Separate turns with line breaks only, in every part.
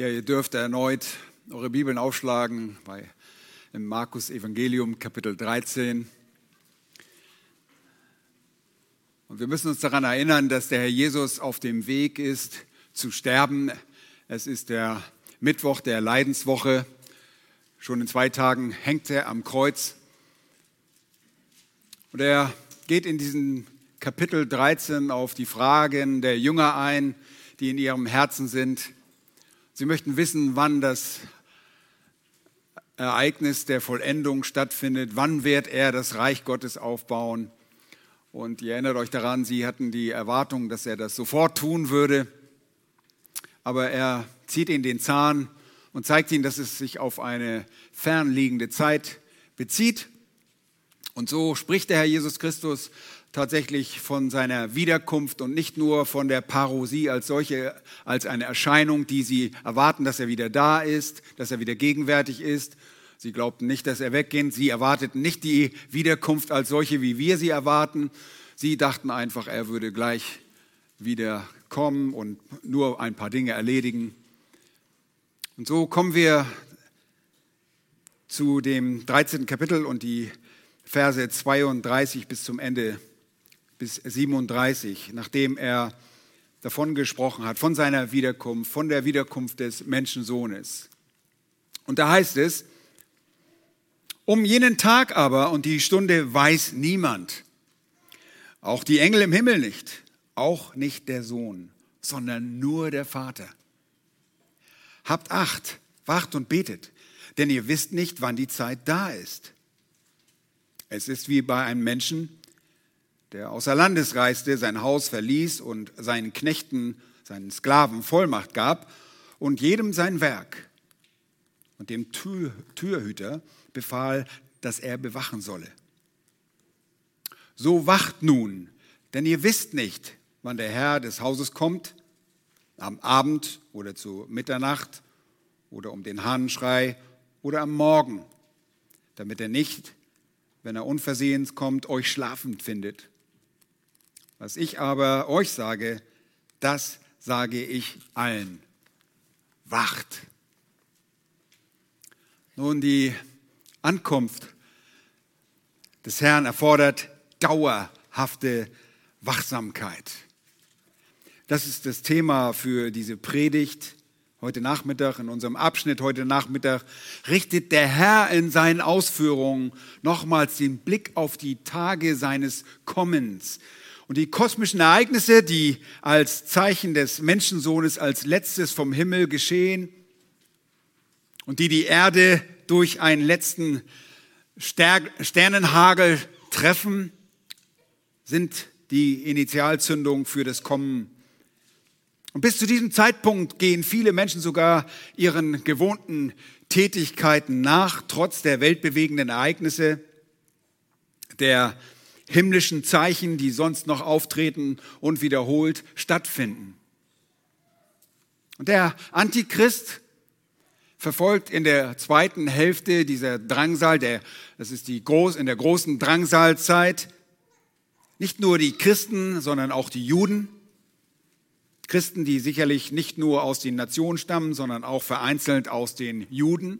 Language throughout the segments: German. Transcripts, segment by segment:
Ja, ihr dürft erneut eure Bibeln aufschlagen bei im Markus Evangelium Kapitel 13. Und wir müssen uns daran erinnern, dass der Herr Jesus auf dem Weg ist zu sterben. Es ist der Mittwoch der Leidenswoche. Schon in zwei Tagen hängt er am Kreuz. Und er geht in diesem Kapitel 13 auf die Fragen der Jünger ein, die in ihrem Herzen sind. Sie möchten wissen, wann das Ereignis der Vollendung stattfindet. Wann wird er das Reich Gottes aufbauen? Und ihr erinnert euch daran, sie hatten die Erwartung, dass er das sofort tun würde. Aber er zieht ihnen den Zahn und zeigt ihnen, dass es sich auf eine fernliegende Zeit bezieht. Und so spricht der Herr Jesus Christus tatsächlich von seiner Wiederkunft und nicht nur von der Parosie als solche, als eine Erscheinung, die sie erwarten, dass er wieder da ist, dass er wieder gegenwärtig ist. Sie glaubten nicht, dass er weggeht. Sie erwarteten nicht die Wiederkunft als solche, wie wir sie erwarten. Sie dachten einfach, er würde gleich wieder kommen und nur ein paar Dinge erledigen. Und so kommen wir zu dem 13. Kapitel und die Verse 32 bis zum Ende bis 37, nachdem er davon gesprochen hat, von seiner Wiederkunft, von der Wiederkunft des Menschensohnes. Und da heißt es, um jenen Tag aber und die Stunde weiß niemand, auch die Engel im Himmel nicht, auch nicht der Sohn, sondern nur der Vater. Habt Acht, wacht und betet, denn ihr wisst nicht, wann die Zeit da ist. Es ist wie bei einem Menschen, der außer Landes reiste, sein Haus verließ und seinen Knechten, seinen Sklaven Vollmacht gab und jedem sein Werk. Und dem Tür, Türhüter befahl, dass er bewachen solle. So wacht nun, denn ihr wisst nicht, wann der Herr des Hauses kommt, am Abend oder zu Mitternacht oder um den Hahnenschrei oder am Morgen, damit er nicht, wenn er unversehens kommt, euch schlafend findet. Was ich aber euch sage, das sage ich allen. Wacht. Nun, die Ankunft des Herrn erfordert dauerhafte Wachsamkeit. Das ist das Thema für diese Predigt heute Nachmittag, in unserem Abschnitt heute Nachmittag, richtet der Herr in seinen Ausführungen nochmals den Blick auf die Tage seines Kommens, und die kosmischen Ereignisse, die als Zeichen des Menschensohnes als letztes vom Himmel geschehen und die die Erde durch einen letzten Sternenhagel treffen, sind die Initialzündung für das Kommen. Und bis zu diesem Zeitpunkt gehen viele Menschen sogar ihren gewohnten Tätigkeiten nach, trotz der weltbewegenden Ereignisse, der himmlischen Zeichen, die sonst noch auftreten und wiederholt stattfinden. Und der Antichrist verfolgt in der zweiten Hälfte dieser Drangsal, der, das ist die groß, in der großen Drangsalzeit, nicht nur die Christen, sondern auch die Juden. Christen, die sicherlich nicht nur aus den Nationen stammen, sondern auch vereinzelt aus den Juden.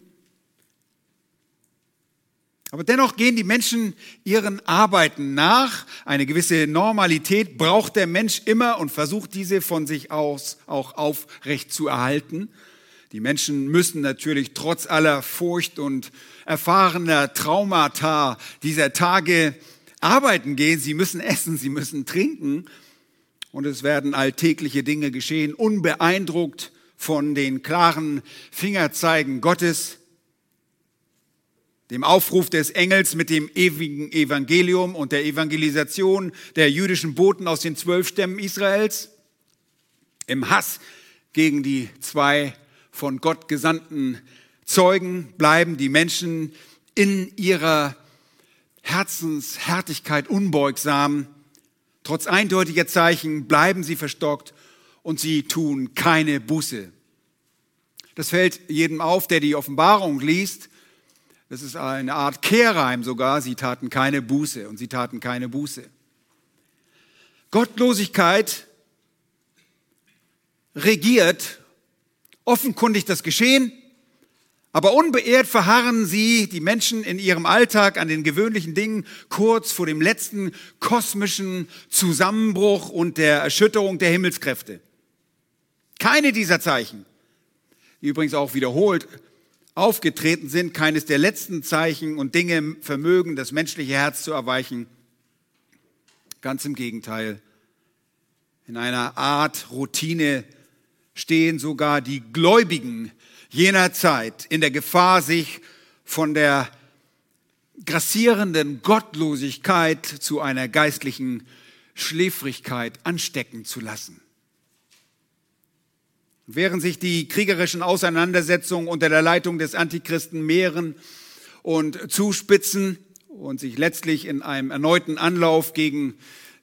Aber dennoch gehen die Menschen ihren Arbeiten nach. Eine gewisse Normalität braucht der Mensch immer und versucht diese von sich aus auch aufrecht zu erhalten. Die Menschen müssen natürlich trotz aller Furcht und erfahrener Traumata dieser Tage arbeiten gehen. Sie müssen essen, sie müssen trinken. Und es werden alltägliche Dinge geschehen, unbeeindruckt von den klaren Fingerzeigen Gottes dem Aufruf des Engels mit dem ewigen Evangelium und der Evangelisation der jüdischen Boten aus den zwölf Stämmen Israels, im Hass gegen die zwei von Gott gesandten Zeugen bleiben die Menschen in ihrer Herzenshärtigkeit unbeugsam. Trotz eindeutiger Zeichen bleiben sie verstockt und sie tun keine Buße. Das fällt jedem auf, der die Offenbarung liest das ist eine Art Kehrreim sogar. Sie taten keine Buße und sie taten keine Buße. Gottlosigkeit regiert offenkundig das Geschehen, aber unbeirrt verharren sie, die Menschen, in ihrem Alltag an den gewöhnlichen Dingen kurz vor dem letzten kosmischen Zusammenbruch und der Erschütterung der Himmelskräfte. Keine dieser Zeichen, die übrigens auch wiederholt aufgetreten sind, keines der letzten Zeichen und Dinge vermögen, das menschliche Herz zu erweichen. Ganz im Gegenteil. In einer Art Routine stehen sogar die Gläubigen jener Zeit in der Gefahr, sich von der grassierenden Gottlosigkeit zu einer geistlichen Schläfrigkeit anstecken zu lassen. Während sich die kriegerischen Auseinandersetzungen unter der Leitung des Antichristen mehren und zuspitzen und sich letztlich in einem erneuten Anlauf gegen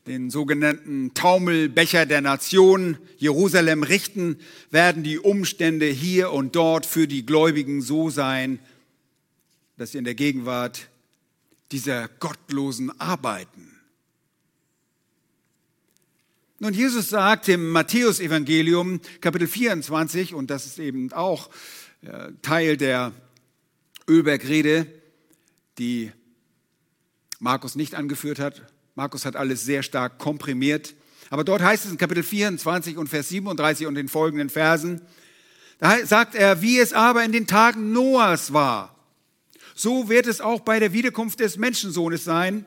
den sogenannten Taumelbecher der Nation Jerusalem richten, werden die Umstände hier und dort für die Gläubigen so sein, dass sie in der Gegenwart dieser gottlosen arbeiten. Nun, Jesus sagt im Matthäusevangelium Kapitel 24, und das ist eben auch äh, Teil der Ölbergrede, die Markus nicht angeführt hat, Markus hat alles sehr stark komprimiert. Aber dort heißt es in Kapitel 24 und Vers 37 und den folgenden Versen, da sagt er, wie es aber in den Tagen Noahs war, so wird es auch bei der Wiederkunft des Menschensohnes sein,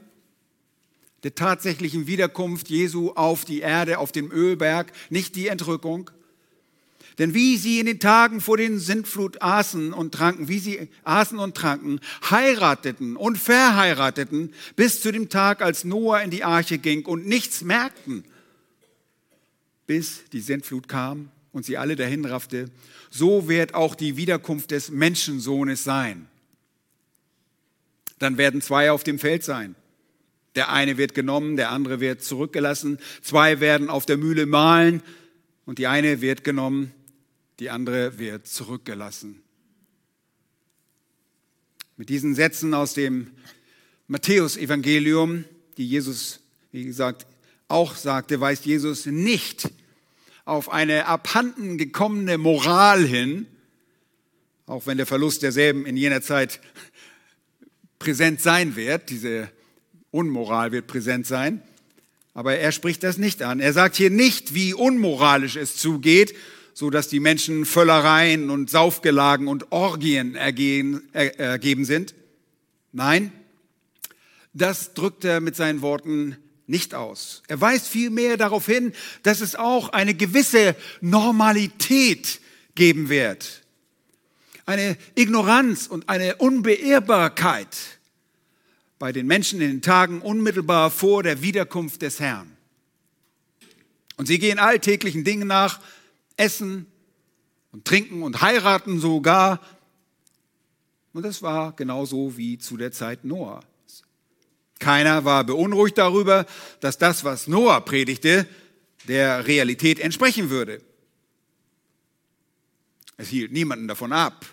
der tatsächlichen Wiederkunft Jesu auf die Erde, auf dem Ölberg, nicht die Entrückung. Denn wie sie in den Tagen vor den Sintflut aßen und tranken, wie sie aßen und tranken, heirateten und verheirateten, bis zu dem Tag, als Noah in die Arche ging und nichts merkten, bis die Sintflut kam und sie alle dahin raffte, so wird auch die Wiederkunft des Menschensohnes sein. Dann werden zwei auf dem Feld sein. Der eine wird genommen, der andere wird zurückgelassen. Zwei werden auf der Mühle mahlen und die eine wird genommen, die andere wird zurückgelassen. Mit diesen Sätzen aus dem Matthäusevangelium, die Jesus, wie gesagt, auch sagte, weist Jesus nicht auf eine abhanden gekommene Moral hin, auch wenn der Verlust derselben in jener Zeit präsent sein wird, diese Unmoral wird präsent sein, aber er spricht das nicht an. Er sagt hier nicht, wie unmoralisch es zugeht, so dass die Menschen Völlereien und Saufgelagen und Orgien ergehen, er, ergeben sind. Nein, das drückt er mit seinen Worten nicht aus. Er weist vielmehr darauf hin, dass es auch eine gewisse Normalität geben wird. Eine Ignoranz und eine Unbeirrbarkeit bei den Menschen in den Tagen unmittelbar vor der Wiederkunft des Herrn. Und sie gehen alltäglichen Dingen nach, essen und trinken und heiraten sogar. Und das war genauso wie zu der Zeit Noah. Keiner war beunruhigt darüber, dass das, was Noah predigte, der Realität entsprechen würde. Es hielt niemanden davon ab,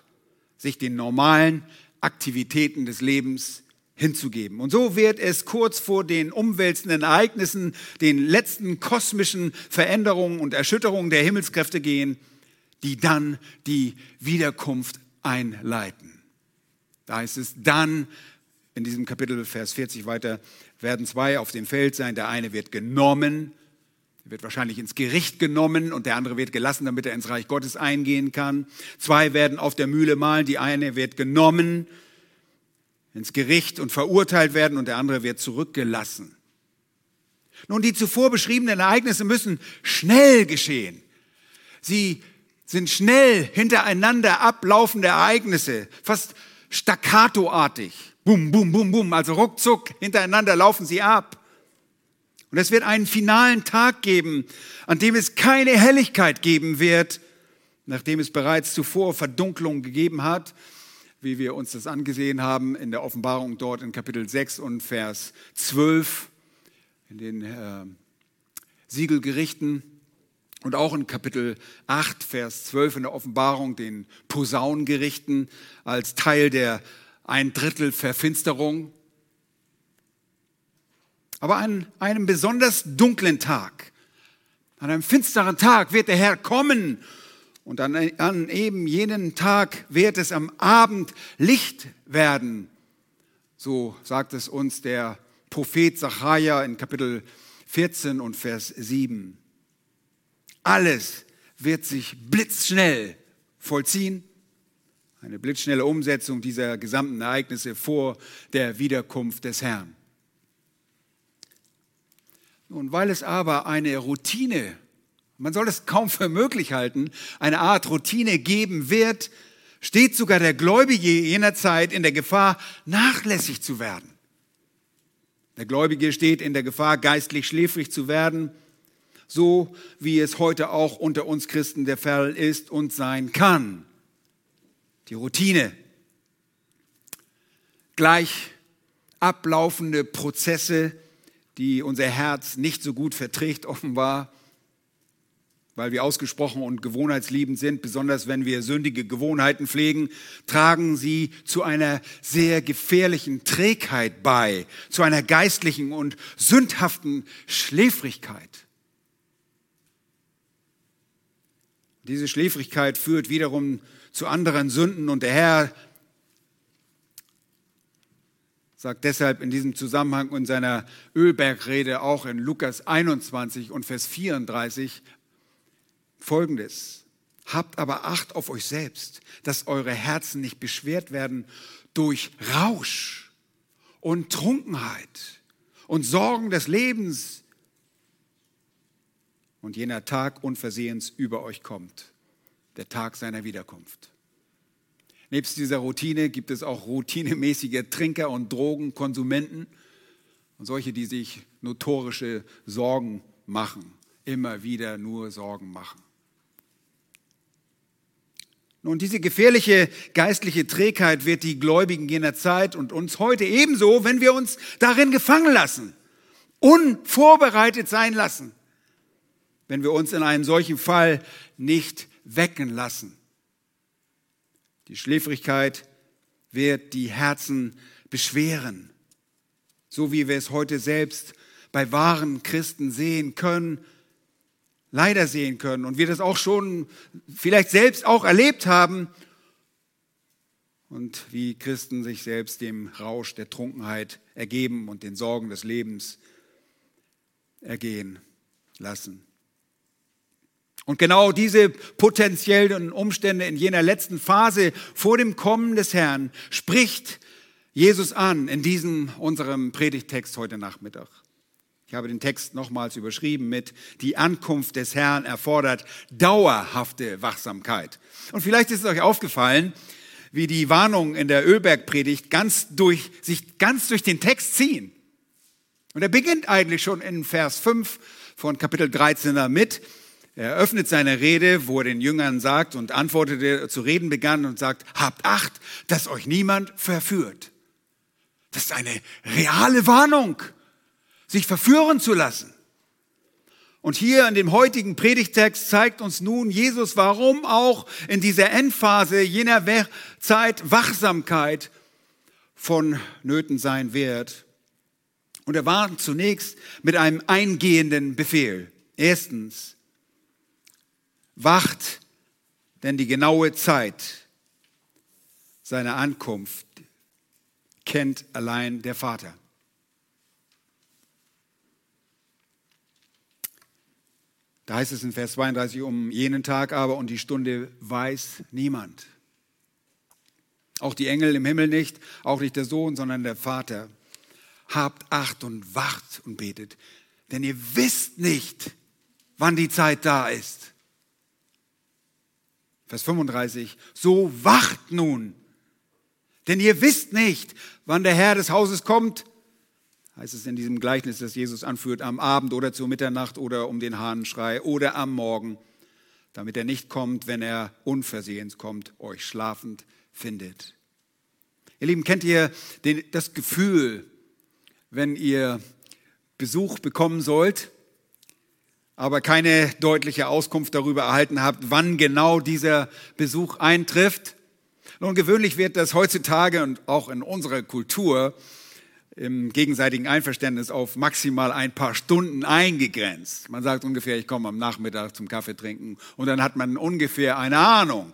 sich den normalen Aktivitäten des Lebens hinzugeben. Und so wird es kurz vor den umwälzenden Ereignissen, den letzten kosmischen Veränderungen und Erschütterungen der Himmelskräfte gehen, die dann die Wiederkunft einleiten. Da heißt es dann in diesem Kapitel Vers 40 weiter, werden zwei auf dem Feld sein, der eine wird genommen, wird wahrscheinlich ins Gericht genommen und der andere wird gelassen, damit er ins Reich Gottes eingehen kann. Zwei werden auf der Mühle malen, die eine wird genommen, ins Gericht und verurteilt werden und der andere wird zurückgelassen. Nun, die zuvor beschriebenen Ereignisse müssen schnell geschehen. Sie sind schnell hintereinander ablaufende Ereignisse, fast staccatoartig. Bum, bum, bum, bum, also ruckzuck hintereinander laufen sie ab. Und es wird einen finalen Tag geben, an dem es keine Helligkeit geben wird, nachdem es bereits zuvor Verdunklung gegeben hat wie wir uns das angesehen haben in der Offenbarung dort in Kapitel 6 und Vers 12, in den äh, Siegelgerichten und auch in Kapitel 8, Vers 12 in der Offenbarung, den Posaunengerichten als Teil der ein Drittel Verfinsterung. Aber an einem besonders dunklen Tag, an einem finsteren Tag wird der Herr kommen Und an, an eben jenen Tag wird es am Abend Licht werden. So sagt es uns der Prophet Zachariah in Kapitel 14 und Vers 7. Alles wird sich blitzschnell vollziehen. Eine blitzschnelle Umsetzung dieser gesamten Ereignisse vor der Wiederkunft des Herrn. Nun, weil es aber eine Routine man soll es kaum für möglich halten, eine Art Routine geben wird, steht sogar der Gläubige jener Zeit in der Gefahr, nachlässig zu werden. Der Gläubige steht in der Gefahr, geistlich schläfrig zu werden, so wie es heute auch unter uns Christen der Fall ist und sein kann. Die Routine, gleich ablaufende Prozesse, die unser Herz nicht so gut verträgt, offenbar, weil wir ausgesprochen und gewohnheitsliebend sind, besonders wenn wir sündige Gewohnheiten pflegen, tragen sie zu einer sehr gefährlichen Trägheit bei, zu einer geistlichen und sündhaften Schläfrigkeit. Diese Schläfrigkeit führt wiederum zu anderen Sünden und der Herr sagt deshalb in diesem Zusammenhang in seiner Ölbergrede auch in Lukas 21 und Vers 34 Folgendes. Habt aber Acht auf euch selbst, dass eure Herzen nicht beschwert werden durch Rausch und Trunkenheit und Sorgen des Lebens und jener Tag unversehens über euch kommt, der Tag seiner Wiederkunft. Nebst dieser Routine gibt es auch routinemäßige Trinker und Drogenkonsumenten und solche, die sich notorische Sorgen machen, immer wieder nur Sorgen machen. Nun, diese gefährliche geistliche Trägheit wird die Gläubigen jener Zeit und uns heute ebenso, wenn wir uns darin gefangen lassen, unvorbereitet sein lassen, wenn wir uns in einem solchen Fall nicht wecken lassen. Die Schläfrigkeit wird die Herzen beschweren, so wie wir es heute selbst bei wahren Christen sehen können, leider sehen können und wir das auch schon vielleicht selbst auch erlebt haben und wie Christen sich selbst dem Rausch der Trunkenheit ergeben und den Sorgen des Lebens ergehen lassen. Und genau diese potenziellen Umstände in jener letzten Phase vor dem Kommen des Herrn spricht Jesus an in diesem unserem Predigtext heute Nachmittag. Ich habe den Text nochmals überschrieben mit, die Ankunft des Herrn erfordert dauerhafte Wachsamkeit. Und vielleicht ist es euch aufgefallen, wie die Warnungen in der Ölbergpredigt ganz durch, sich ganz durch den Text ziehen. Und er beginnt eigentlich schon in Vers 5 von Kapitel 13 damit. Er öffnet seine Rede, wo er den Jüngern sagt und antwortete, zu reden begann und sagt, habt Acht, dass euch niemand verführt. Das ist eine reale Warnung sich verführen zu lassen. Und hier in dem heutigen Predigtext zeigt uns nun Jesus, warum auch in dieser Endphase jener Zeit Wachsamkeit vonnöten sein wird. Und er warnt zunächst mit einem eingehenden Befehl. Erstens, wacht, denn die genaue Zeit seiner Ankunft kennt allein der Vater. Da heißt es in Vers 32, um jenen Tag aber und die Stunde weiß niemand. Auch die Engel im Himmel nicht, auch nicht der Sohn, sondern der Vater. Habt Acht und wacht und betet, denn ihr wisst nicht, wann die Zeit da ist. Vers 35, so wacht nun, denn ihr wisst nicht, wann der Herr des Hauses kommt, heißt es in diesem Gleichnis, das Jesus anführt, am Abend oder zur Mitternacht oder um den Hahnenschrei oder am Morgen, damit er nicht kommt, wenn er unversehens kommt, euch schlafend findet. Ihr Lieben, kennt ihr den, das Gefühl, wenn ihr Besuch bekommen sollt, aber keine deutliche Auskunft darüber erhalten habt, wann genau dieser Besuch eintrifft? Nun, gewöhnlich wird das heutzutage und auch in unserer Kultur im gegenseitigen Einverständnis auf maximal ein paar Stunden eingegrenzt. Man sagt ungefähr, ich komme am Nachmittag zum Kaffee trinken und dann hat man ungefähr eine Ahnung.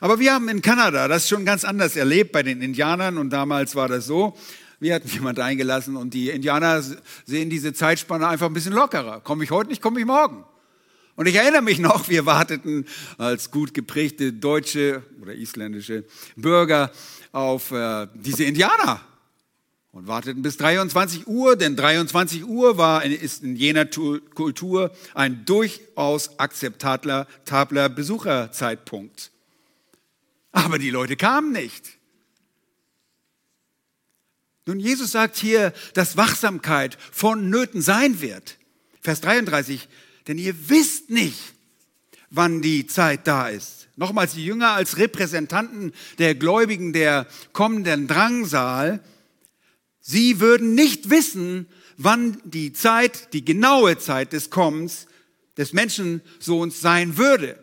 Aber wir haben in Kanada das schon ganz anders erlebt bei den Indianern und damals war das so, wir hatten jemand eingelassen und die Indianer sehen diese Zeitspanne einfach ein bisschen lockerer. Komme ich heute nicht, komme ich morgen. Und ich erinnere mich noch, wir warteten als gut geprägte deutsche oder isländische Bürger auf äh, diese Indianer und warteten bis 23 Uhr, denn 23 Uhr war, ist in jener Kultur ein durchaus akzeptabler Besucherzeitpunkt. Aber die Leute kamen nicht. Nun, Jesus sagt hier, dass Wachsamkeit von Nöten sein wird. Vers 33, denn ihr wisst nicht, wann die Zeit da ist. Nochmals, die Jünger als Repräsentanten der Gläubigen der kommenden Drangsal, sie würden nicht wissen, wann die Zeit, die genaue Zeit des Kommens des Menschensohns sein würde.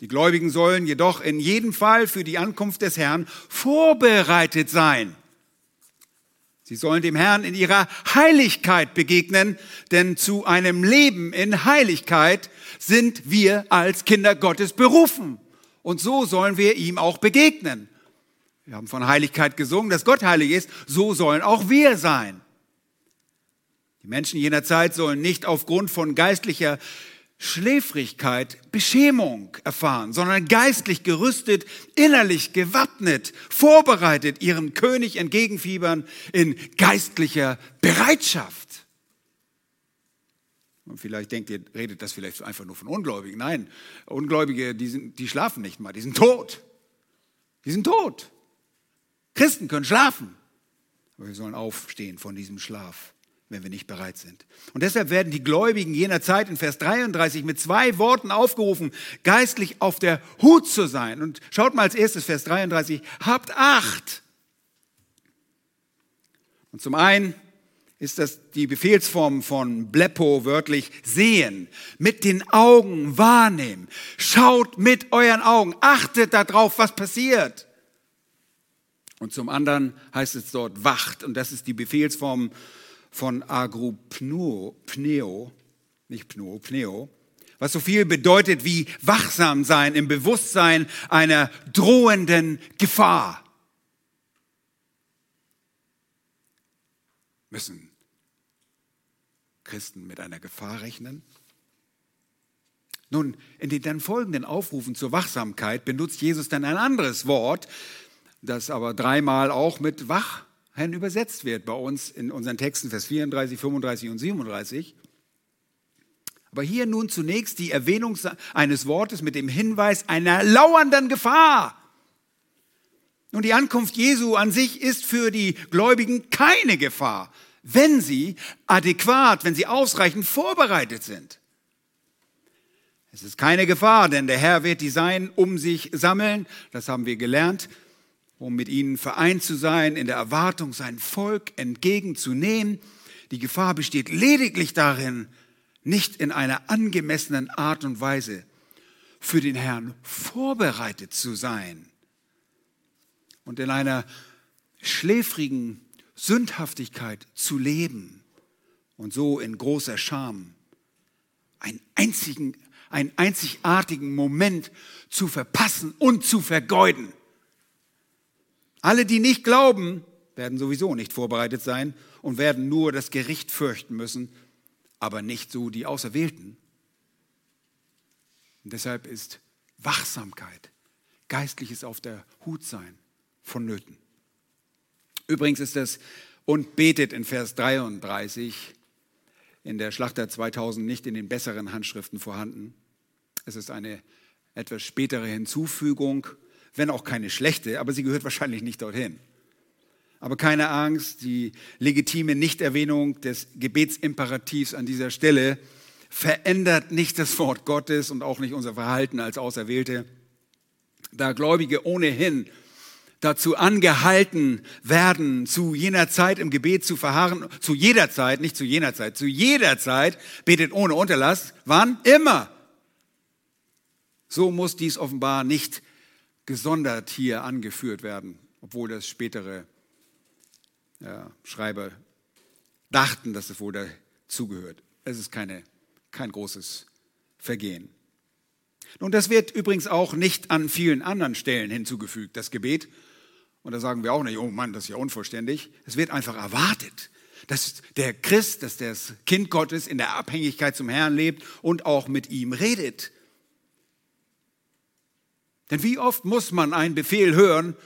Die Gläubigen sollen jedoch in jedem Fall für die Ankunft des Herrn vorbereitet sein. Sie sollen dem Herrn in ihrer Heiligkeit begegnen, denn zu einem Leben in Heiligkeit sind wir als Kinder Gottes berufen. Und so sollen wir ihm auch begegnen. Wir haben von Heiligkeit gesungen, dass Gott heilig ist, so sollen auch wir sein. Die Menschen jener Zeit sollen nicht aufgrund von geistlicher Schläfrigkeit Beschämung erfahren, sondern geistlich gerüstet, innerlich gewappnet, vorbereitet, ihrem König entgegenfiebern in geistlicher Bereitschaft. Und vielleicht denkt ihr, redet das vielleicht einfach nur von Ungläubigen. Nein, Ungläubige, die, sind, die schlafen nicht mal, die sind tot. Die sind tot. Christen können schlafen, aber wir sollen aufstehen von diesem Schlaf wenn wir nicht bereit sind. Und deshalb werden die Gläubigen jener Zeit in Vers 33 mit zwei Worten aufgerufen, geistlich auf der Hut zu sein. Und schaut mal als erstes Vers 33, habt Acht. Und zum einen ist das die Befehlsform von Bleppo wörtlich sehen, mit den Augen wahrnehmen. Schaut mit euren Augen, achtet darauf, was passiert. Und zum anderen heißt es dort wacht und das ist die Befehlsform von agropneo, pneo, nicht pneo, pneo, was so viel bedeutet wie wachsam sein im Bewusstsein einer drohenden Gefahr. Müssen Christen mit einer Gefahr rechnen? Nun, in den dann folgenden Aufrufen zur Wachsamkeit benutzt Jesus dann ein anderes Wort, das aber dreimal auch mit wach Herrn übersetzt wird bei uns in unseren Texten, Vers 34, 35 und 37. Aber hier nun zunächst die Erwähnung eines Wortes mit dem Hinweis einer lauernden Gefahr. Und die Ankunft Jesu an sich ist für die Gläubigen keine Gefahr, wenn sie adäquat, wenn sie ausreichend vorbereitet sind. Es ist keine Gefahr, denn der Herr wird die Sein um sich sammeln, das haben wir gelernt um mit ihnen vereint zu sein, in der Erwartung, sein Volk entgegenzunehmen. Die Gefahr besteht lediglich darin, nicht in einer angemessenen Art und Weise für den Herrn vorbereitet zu sein und in einer schläfrigen Sündhaftigkeit zu leben und so in großer Scham einen einzigen, einen einzigartigen Moment zu verpassen und zu vergeuden. Alle, die nicht glauben, werden sowieso nicht vorbereitet sein und werden nur das Gericht fürchten müssen, aber nicht so die Auserwählten. Und deshalb ist Wachsamkeit, geistliches auf der Hut sein vonnöten. Übrigens ist das und betet in Vers 33 in der Schlachter 2000 nicht in den besseren Handschriften vorhanden. Es ist eine etwas spätere Hinzufügung wenn auch keine schlechte, aber sie gehört wahrscheinlich nicht dorthin. Aber keine Angst, die legitime Nichterwähnung des Gebetsimperativs an dieser Stelle verändert nicht das Wort Gottes und auch nicht unser Verhalten als Auserwählte. Da Gläubige ohnehin dazu angehalten werden, zu jener Zeit im Gebet zu verharren, zu jeder Zeit, nicht zu jener Zeit, zu jeder Zeit, betet ohne Unterlass, wann? Immer. So muss dies offenbar nicht gesondert hier angeführt werden, obwohl das spätere ja, Schreiber dachten, dass es wohl dazugehört. Es ist keine, kein großes Vergehen. Nun, das wird übrigens auch nicht an vielen anderen Stellen hinzugefügt, das Gebet. Und da sagen wir auch nicht, oh Mann, das ist ja unvollständig. Es wird einfach erwartet, dass der Christ, dass das Kind Gottes in der Abhängigkeit zum Herrn lebt und auch mit ihm redet. Denn wie oft muss man einen Befehl hören,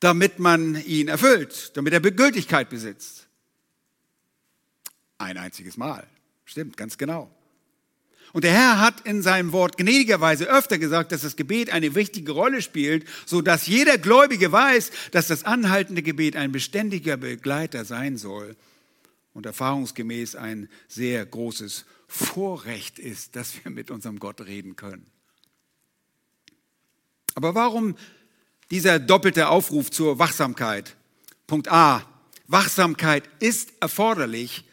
damit man ihn erfüllt, damit er Gültigkeit besitzt? Ein einziges Mal. Stimmt, ganz genau. Und der Herr hat in seinem Wort gnädigerweise öfter gesagt, dass das Gebet eine wichtige Rolle spielt, so dass jeder Gläubige weiß, dass das anhaltende Gebet ein beständiger Begleiter sein soll und erfahrungsgemäß ein sehr großes Vorrecht ist, dass wir mit unserem Gott reden können. Aber warum dieser doppelte Aufruf zur Wachsamkeit? Punkt A. Wachsamkeit ist erforderlich,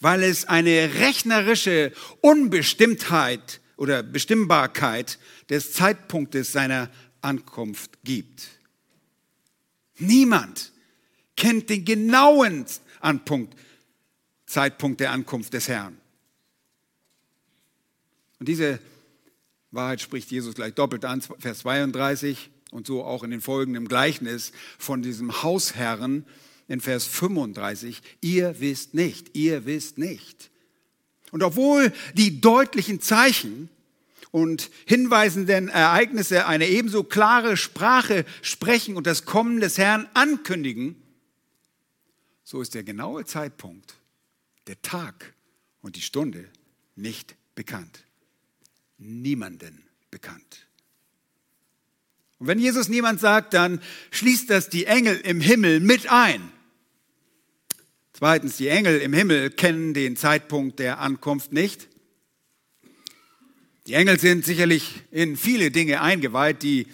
weil es eine rechnerische Unbestimmtheit oder Bestimmbarkeit des Zeitpunktes seiner Ankunft gibt. Niemand kennt den genauen Anpunkt, Zeitpunkt der Ankunft des Herrn. Und diese Wahrheit spricht Jesus gleich doppelt an, Vers 32 und so auch in den folgenden Gleichnis von diesem Hausherrn, in Vers 35, ihr wisst nicht, ihr wisst nicht. Und obwohl die deutlichen Zeichen und hinweisenden Ereignisse eine ebenso klare Sprache sprechen und das Kommen des Herrn ankündigen, so ist der genaue Zeitpunkt, der Tag und die Stunde nicht bekannt. Niemanden bekannt. Und wenn Jesus niemand sagt, dann schließt das die Engel im Himmel mit ein. Zweitens, die Engel im Himmel kennen den Zeitpunkt der Ankunft nicht. Die Engel sind sicherlich in viele Dinge eingeweiht, die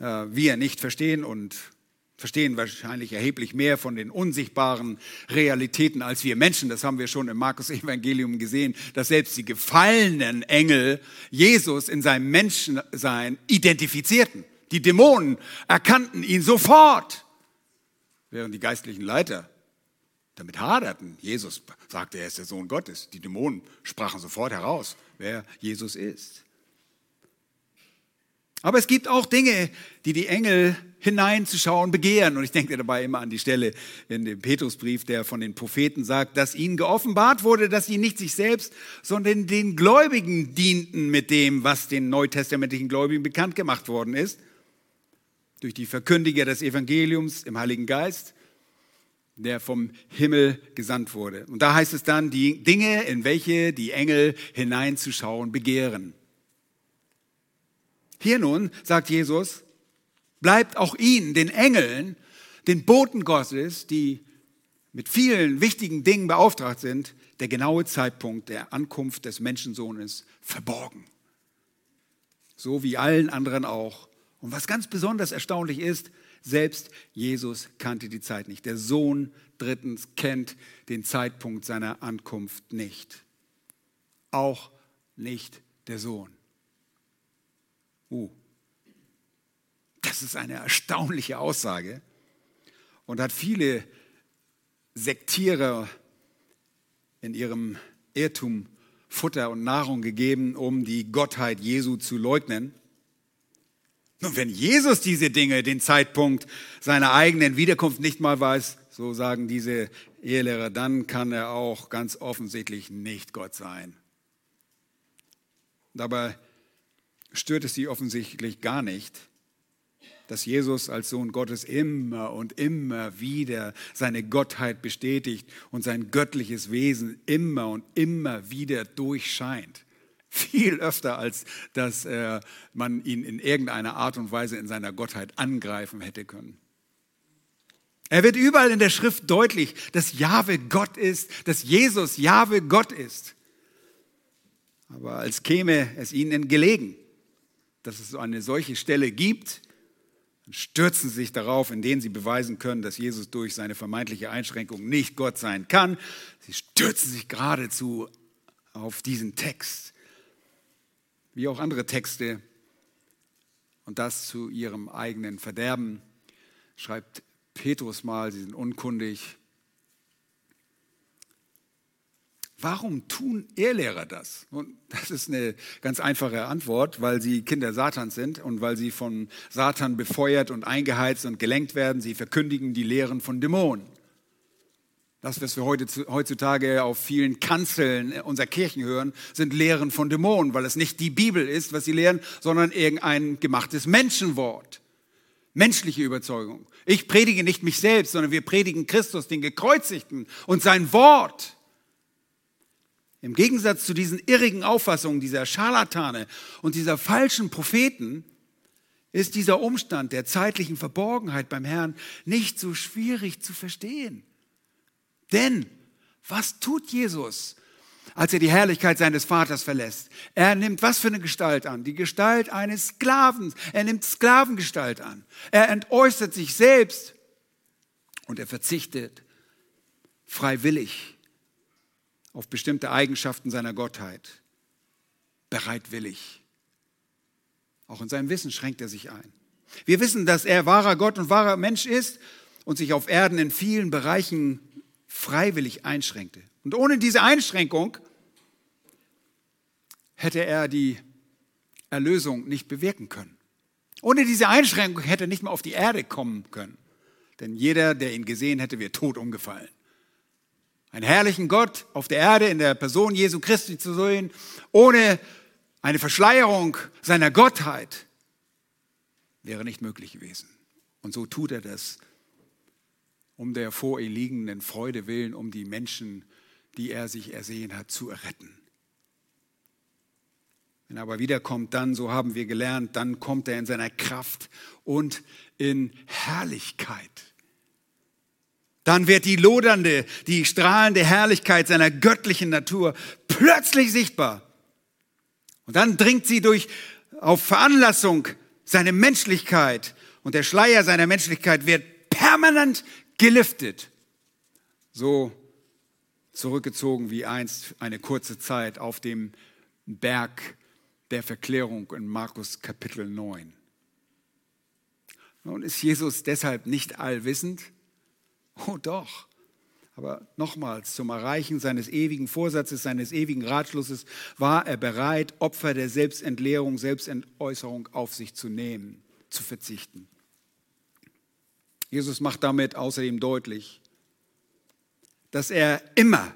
äh, wir nicht verstehen und verstehen wahrscheinlich erheblich mehr von den unsichtbaren Realitäten als wir Menschen. Das haben wir schon im Markus Evangelium gesehen, dass selbst die gefallenen Engel Jesus in seinem Menschensein identifizierten. Die Dämonen erkannten ihn sofort, während die geistlichen Leiter damit haderten. Jesus sagte, er ist der Sohn Gottes. Die Dämonen sprachen sofort heraus, wer Jesus ist. Aber es gibt auch Dinge, die die Engel hineinzuschauen begehren. Und ich denke dabei immer an die Stelle in dem Petrusbrief, der von den Propheten sagt, dass ihnen geoffenbart wurde, dass sie nicht sich selbst, sondern den Gläubigen dienten mit dem, was den neutestamentlichen Gläubigen bekannt gemacht worden ist. Durch die Verkündiger des Evangeliums im Heiligen Geist der vom Himmel gesandt wurde. Und da heißt es dann, die Dinge, in welche die Engel hineinzuschauen begehren. Hier nun sagt Jesus, bleibt auch ihnen, den Engeln, den Boten Gottes, die mit vielen wichtigen Dingen beauftragt sind, der genaue Zeitpunkt der Ankunft des Menschensohnes verborgen. So wie allen anderen auch. Und was ganz besonders erstaunlich ist, selbst Jesus kannte die Zeit nicht. Der Sohn drittens kennt den Zeitpunkt seiner Ankunft nicht. Auch nicht der Sohn. Uh, das ist eine erstaunliche Aussage und hat viele Sektierer in ihrem Irrtum Futter und Nahrung gegeben, um die Gottheit Jesu zu leugnen. Und wenn Jesus diese Dinge, den Zeitpunkt seiner eigenen Wiederkunft nicht mal weiß, so sagen diese Ehelehrer, dann kann er auch ganz offensichtlich nicht Gott sein. Dabei stört es sie offensichtlich gar nicht, dass Jesus als Sohn Gottes immer und immer wieder seine Gottheit bestätigt und sein göttliches Wesen immer und immer wieder durchscheint. Viel öfter, als dass äh, man ihn in irgendeiner Art und Weise in seiner Gottheit angreifen hätte können. Er wird überall in der Schrift deutlich, dass Jahwe Gott ist, dass Jesus Jahwe Gott ist. Aber als käme es ihnen gelegen, dass es eine solche Stelle gibt, dann stürzen sie sich darauf, indem sie beweisen können, dass Jesus durch seine vermeintliche Einschränkung nicht Gott sein kann. Sie stürzen sich geradezu auf diesen Text wie auch andere Texte, und das zu ihrem eigenen Verderben. Schreibt Petrus mal, sie sind unkundig, warum tun Ehrlehrer das? Und das ist eine ganz einfache Antwort, weil sie Kinder Satans sind und weil sie von Satan befeuert und eingeheizt und gelenkt werden. Sie verkündigen die Lehren von Dämonen. Das, was wir heutzutage auf vielen Kanzeln unserer Kirchen hören, sind Lehren von Dämonen, weil es nicht die Bibel ist, was sie lehren, sondern irgendein gemachtes Menschenwort. Menschliche Überzeugung. Ich predige nicht mich selbst, sondern wir predigen Christus, den Gekreuzigten und sein Wort. Im Gegensatz zu diesen irrigen Auffassungen dieser Scharlatane und dieser falschen Propheten ist dieser Umstand der zeitlichen Verborgenheit beim Herrn nicht so schwierig zu verstehen. Denn was tut Jesus, als er die Herrlichkeit seines Vaters verlässt? Er nimmt was für eine Gestalt an? Die Gestalt eines Sklaven. Er nimmt Sklavengestalt an. Er entäußert sich selbst und er verzichtet freiwillig auf bestimmte Eigenschaften seiner Gottheit. Bereitwillig. Auch in seinem Wissen schränkt er sich ein. Wir wissen, dass er wahrer Gott und wahrer Mensch ist und sich auf Erden in vielen Bereichen freiwillig einschränkte. Und ohne diese Einschränkung hätte er die Erlösung nicht bewirken können. Ohne diese Einschränkung hätte er nicht mehr auf die Erde kommen können. Denn jeder, der ihn gesehen hätte, wäre tot umgefallen. Einen herrlichen Gott auf der Erde in der Person Jesu Christi zu sehen, ohne eine Verschleierung seiner Gottheit, wäre nicht möglich gewesen. Und so tut er das um der vor ihm liegenden Freude willen, um die Menschen, die er sich ersehen hat, zu erretten. Wenn er aber wiederkommt, dann, so haben wir gelernt, dann kommt er in seiner Kraft und in Herrlichkeit. Dann wird die lodernde, die strahlende Herrlichkeit seiner göttlichen Natur plötzlich sichtbar. Und dann dringt sie durch, auf Veranlassung seine Menschlichkeit und der Schleier seiner Menschlichkeit wird permanent geliftet. So zurückgezogen wie einst eine kurze Zeit auf dem Berg der Verklärung in Markus Kapitel 9. Nun ist Jesus deshalb nicht allwissend? Oh doch. Aber nochmals, zum Erreichen seines ewigen Vorsatzes, seines ewigen Ratschlusses war er bereit, Opfer der Selbstentleerung, Selbstentäußerung auf sich zu nehmen, zu verzichten. Jesus macht damit außerdem deutlich, dass er immer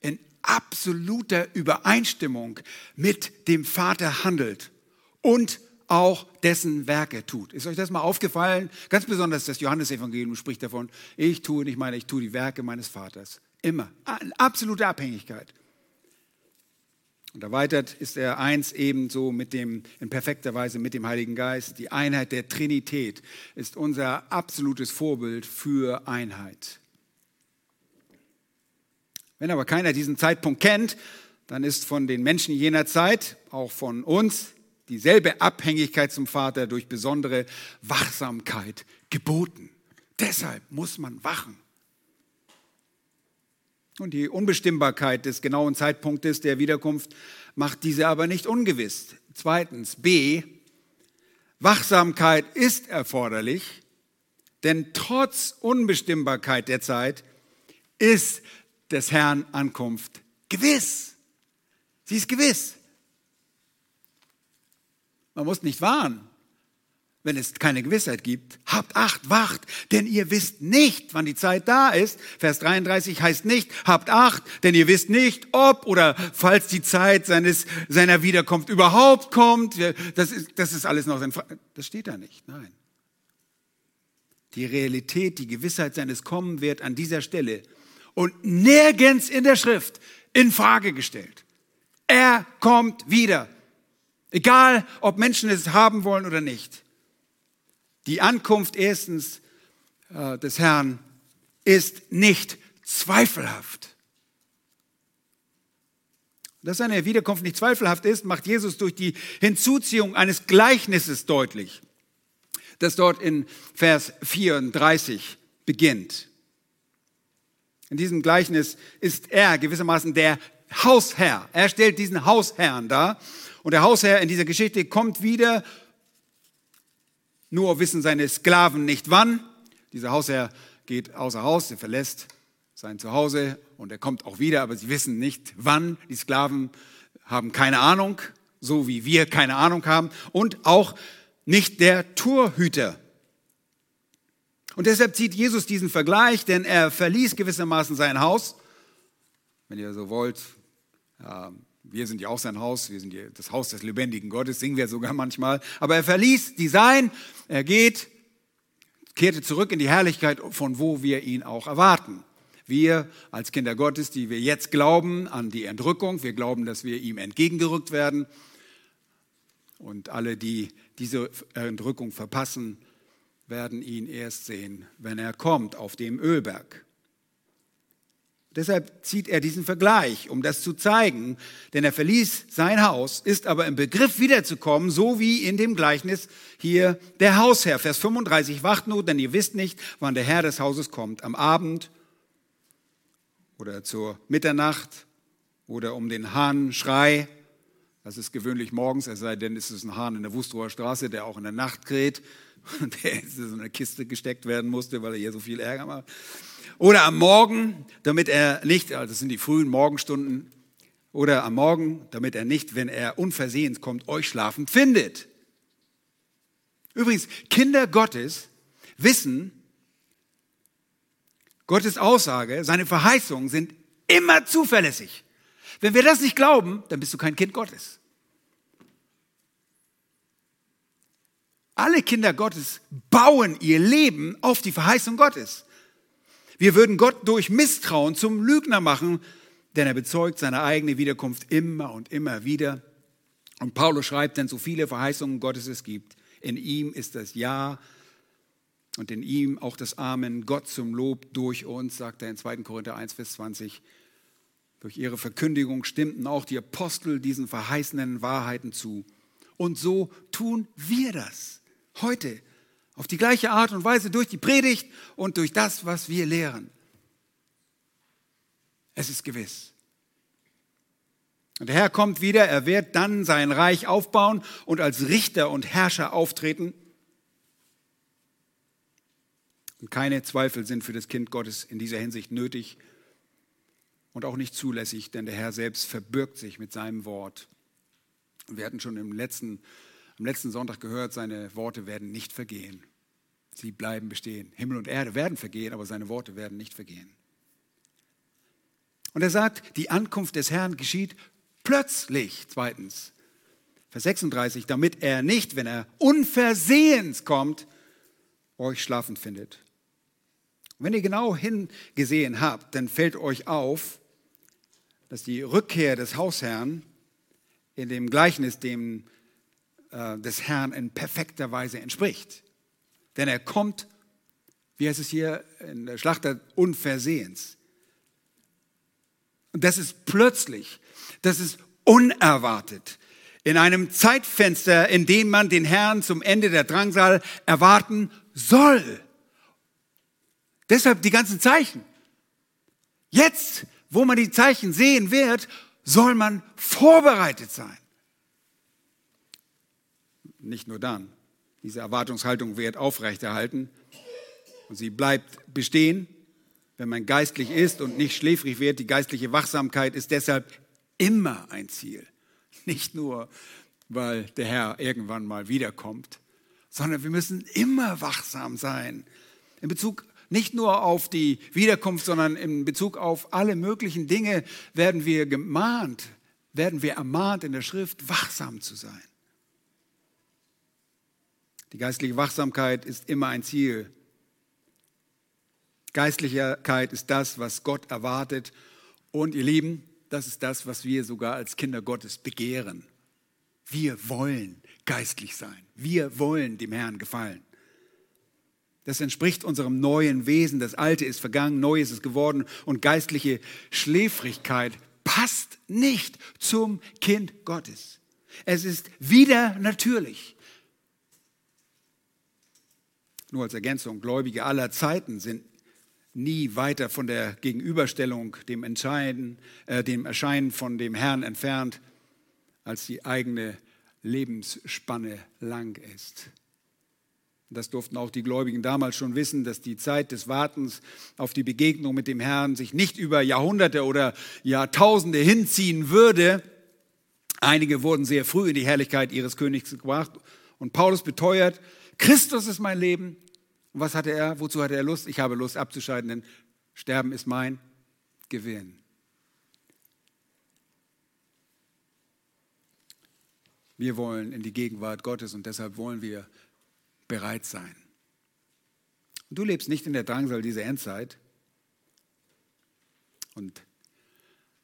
in absoluter Übereinstimmung mit dem Vater handelt und auch dessen Werke tut. Ist euch das mal aufgefallen? Ganz besonders das Johannesevangelium spricht davon, ich tue, ich meine, ich tue die Werke meines Vaters. Immer. In absoluter Abhängigkeit. Und erweitert ist er eins ebenso mit dem, in perfekter Weise mit dem Heiligen Geist. Die Einheit der Trinität ist unser absolutes Vorbild für Einheit. Wenn aber keiner diesen Zeitpunkt kennt, dann ist von den Menschen jener Zeit, auch von uns, dieselbe Abhängigkeit zum Vater durch besondere Wachsamkeit geboten. Deshalb muss man wachen. Und die Unbestimmbarkeit des genauen Zeitpunktes der Wiederkunft macht diese aber nicht ungewiss. Zweitens, B, Wachsamkeit ist erforderlich, denn trotz Unbestimmbarkeit der Zeit ist des Herrn Ankunft gewiss. Sie ist gewiss. Man muss nicht warnen wenn es keine Gewissheit gibt, habt Acht, wacht, denn ihr wisst nicht, wann die Zeit da ist. Vers 33 heißt nicht, habt Acht, denn ihr wisst nicht, ob oder falls die Zeit seines, seiner Wiederkunft überhaupt kommt. Das ist, das ist alles noch, das steht da nicht, nein. Die Realität, die Gewissheit seines Kommen wird an dieser Stelle und nirgends in der Schrift in Frage gestellt. Er kommt wieder. Egal, ob Menschen es haben wollen oder nicht. Die Ankunft erstens äh, des Herrn ist nicht zweifelhaft. Dass seine Wiederkunft nicht zweifelhaft ist, macht Jesus durch die Hinzuziehung eines Gleichnisses deutlich, das dort in Vers 34 beginnt. In diesem Gleichnis ist er gewissermaßen der Hausherr. Er stellt diesen Hausherrn dar. Und der Hausherr in dieser Geschichte kommt wieder nur wissen seine Sklaven nicht wann. Dieser Hausherr geht außer Haus, er verlässt sein Zuhause und er kommt auch wieder, aber sie wissen nicht wann. Die Sklaven haben keine Ahnung, so wie wir keine Ahnung haben und auch nicht der Torhüter. Und deshalb zieht Jesus diesen Vergleich, denn er verließ gewissermaßen sein Haus. Wenn ihr so wollt, ja, wir sind ja auch sein Haus, wir sind das Haus des lebendigen Gottes, singen wir sogar manchmal. Aber er verließ die Sein, er geht, kehrte zurück in die Herrlichkeit, von wo wir ihn auch erwarten. Wir als Kinder Gottes, die wir jetzt glauben an die Entrückung, wir glauben, dass wir ihm entgegengerückt werden. Und alle, die diese Entrückung verpassen, werden ihn erst sehen, wenn er kommt auf dem Ölberg. Deshalb zieht er diesen Vergleich, um das zu zeigen, denn er verließ sein Haus, ist aber im Begriff wiederzukommen, so wie in dem Gleichnis hier der Hausherr. Vers 35, wacht nur, denn ihr wisst nicht, wann der Herr des Hauses kommt, am Abend oder zur Mitternacht oder um den Hahnschrei. Das ist gewöhnlich morgens, es sei denn, es ist ein Hahn in der Wustrower Straße, der auch in der Nacht kräht der in so eine Kiste gesteckt werden musste, weil er hier so viel Ärger macht. Oder am Morgen, damit er nicht, also das sind die frühen Morgenstunden, oder am Morgen, damit er nicht, wenn er unversehens kommt, euch schlafend findet. Übrigens, Kinder Gottes wissen, Gottes Aussage, seine Verheißungen sind immer zuverlässig. Wenn wir das nicht glauben, dann bist du kein Kind Gottes. Alle Kinder Gottes bauen ihr Leben auf die Verheißung Gottes. Wir würden Gott durch Misstrauen zum Lügner machen, denn er bezeugt seine eigene Wiederkunft immer und immer wieder. Und Paulus schreibt, denn so viele Verheißungen Gottes es gibt, in ihm ist das Ja und in ihm auch das Amen, Gott zum Lob durch uns, sagt er in 2. Korinther 1, Vers 20. Durch ihre Verkündigung stimmten auch die Apostel diesen verheißenen Wahrheiten zu. Und so tun wir das heute auf die gleiche Art und Weise durch die Predigt und durch das, was wir lehren. Es ist gewiss. Und der Herr kommt wieder, er wird dann sein Reich aufbauen und als Richter und Herrscher auftreten. Und keine Zweifel sind für das Kind Gottes in dieser Hinsicht nötig und auch nicht zulässig, denn der Herr selbst verbirgt sich mit seinem Wort. Wir hatten schon im letzten, am letzten Sonntag gehört, seine Worte werden nicht vergehen. Sie bleiben bestehen. Himmel und Erde werden vergehen, aber seine Worte werden nicht vergehen. Und er sagt, die Ankunft des Herrn geschieht plötzlich, zweitens. Vers 36, damit er nicht, wenn er unversehens kommt, euch schlafend findet. Und wenn ihr genau hingesehen habt, dann fällt euch auf, dass die Rückkehr des Hausherrn in dem Gleichnis dem äh, des Herrn in perfekter Weise entspricht. Denn er kommt, wie heißt es hier in der Schlachter, unversehens. Und das ist plötzlich, das ist unerwartet. In einem Zeitfenster, in dem man den Herrn zum Ende der Drangsal erwarten soll. Deshalb die ganzen Zeichen. Jetzt, wo man die Zeichen sehen wird, soll man vorbereitet sein. Nicht nur dann. Diese Erwartungshaltung wird aufrechterhalten und sie bleibt bestehen, wenn man geistlich ist und nicht schläfrig wird. Die geistliche Wachsamkeit ist deshalb immer ein Ziel. Nicht nur, weil der Herr irgendwann mal wiederkommt, sondern wir müssen immer wachsam sein. In Bezug nicht nur auf die Wiederkunft, sondern in Bezug auf alle möglichen Dinge werden wir gemahnt, werden wir ermahnt in der Schrift, wachsam zu sein. Die geistliche Wachsamkeit ist immer ein Ziel. Geistlichkeit ist das, was Gott erwartet. Und ihr Lieben, das ist das, was wir sogar als Kinder Gottes begehren. Wir wollen geistlich sein. Wir wollen dem Herrn gefallen. Das entspricht unserem neuen Wesen. Das Alte ist vergangen, Neues ist geworden. Und geistliche Schläfrigkeit passt nicht zum Kind Gottes. Es ist wieder natürlich. Nur als Ergänzung, Gläubige aller Zeiten sind nie weiter von der Gegenüberstellung, dem, Entscheiden, äh, dem Erscheinen von dem Herrn entfernt, als die eigene Lebensspanne lang ist. Das durften auch die Gläubigen damals schon wissen, dass die Zeit des Wartens auf die Begegnung mit dem Herrn sich nicht über Jahrhunderte oder Jahrtausende hinziehen würde. Einige wurden sehr früh in die Herrlichkeit ihres Königs gebracht. Und Paulus beteuert, Christus ist mein Leben. Und was hatte er? Wozu hatte er Lust? Ich habe Lust abzuscheiden, denn Sterben ist mein Gewinn. Wir wollen in die Gegenwart Gottes und deshalb wollen wir bereit sein. Und du lebst nicht in der Drangsal dieser Endzeit. Und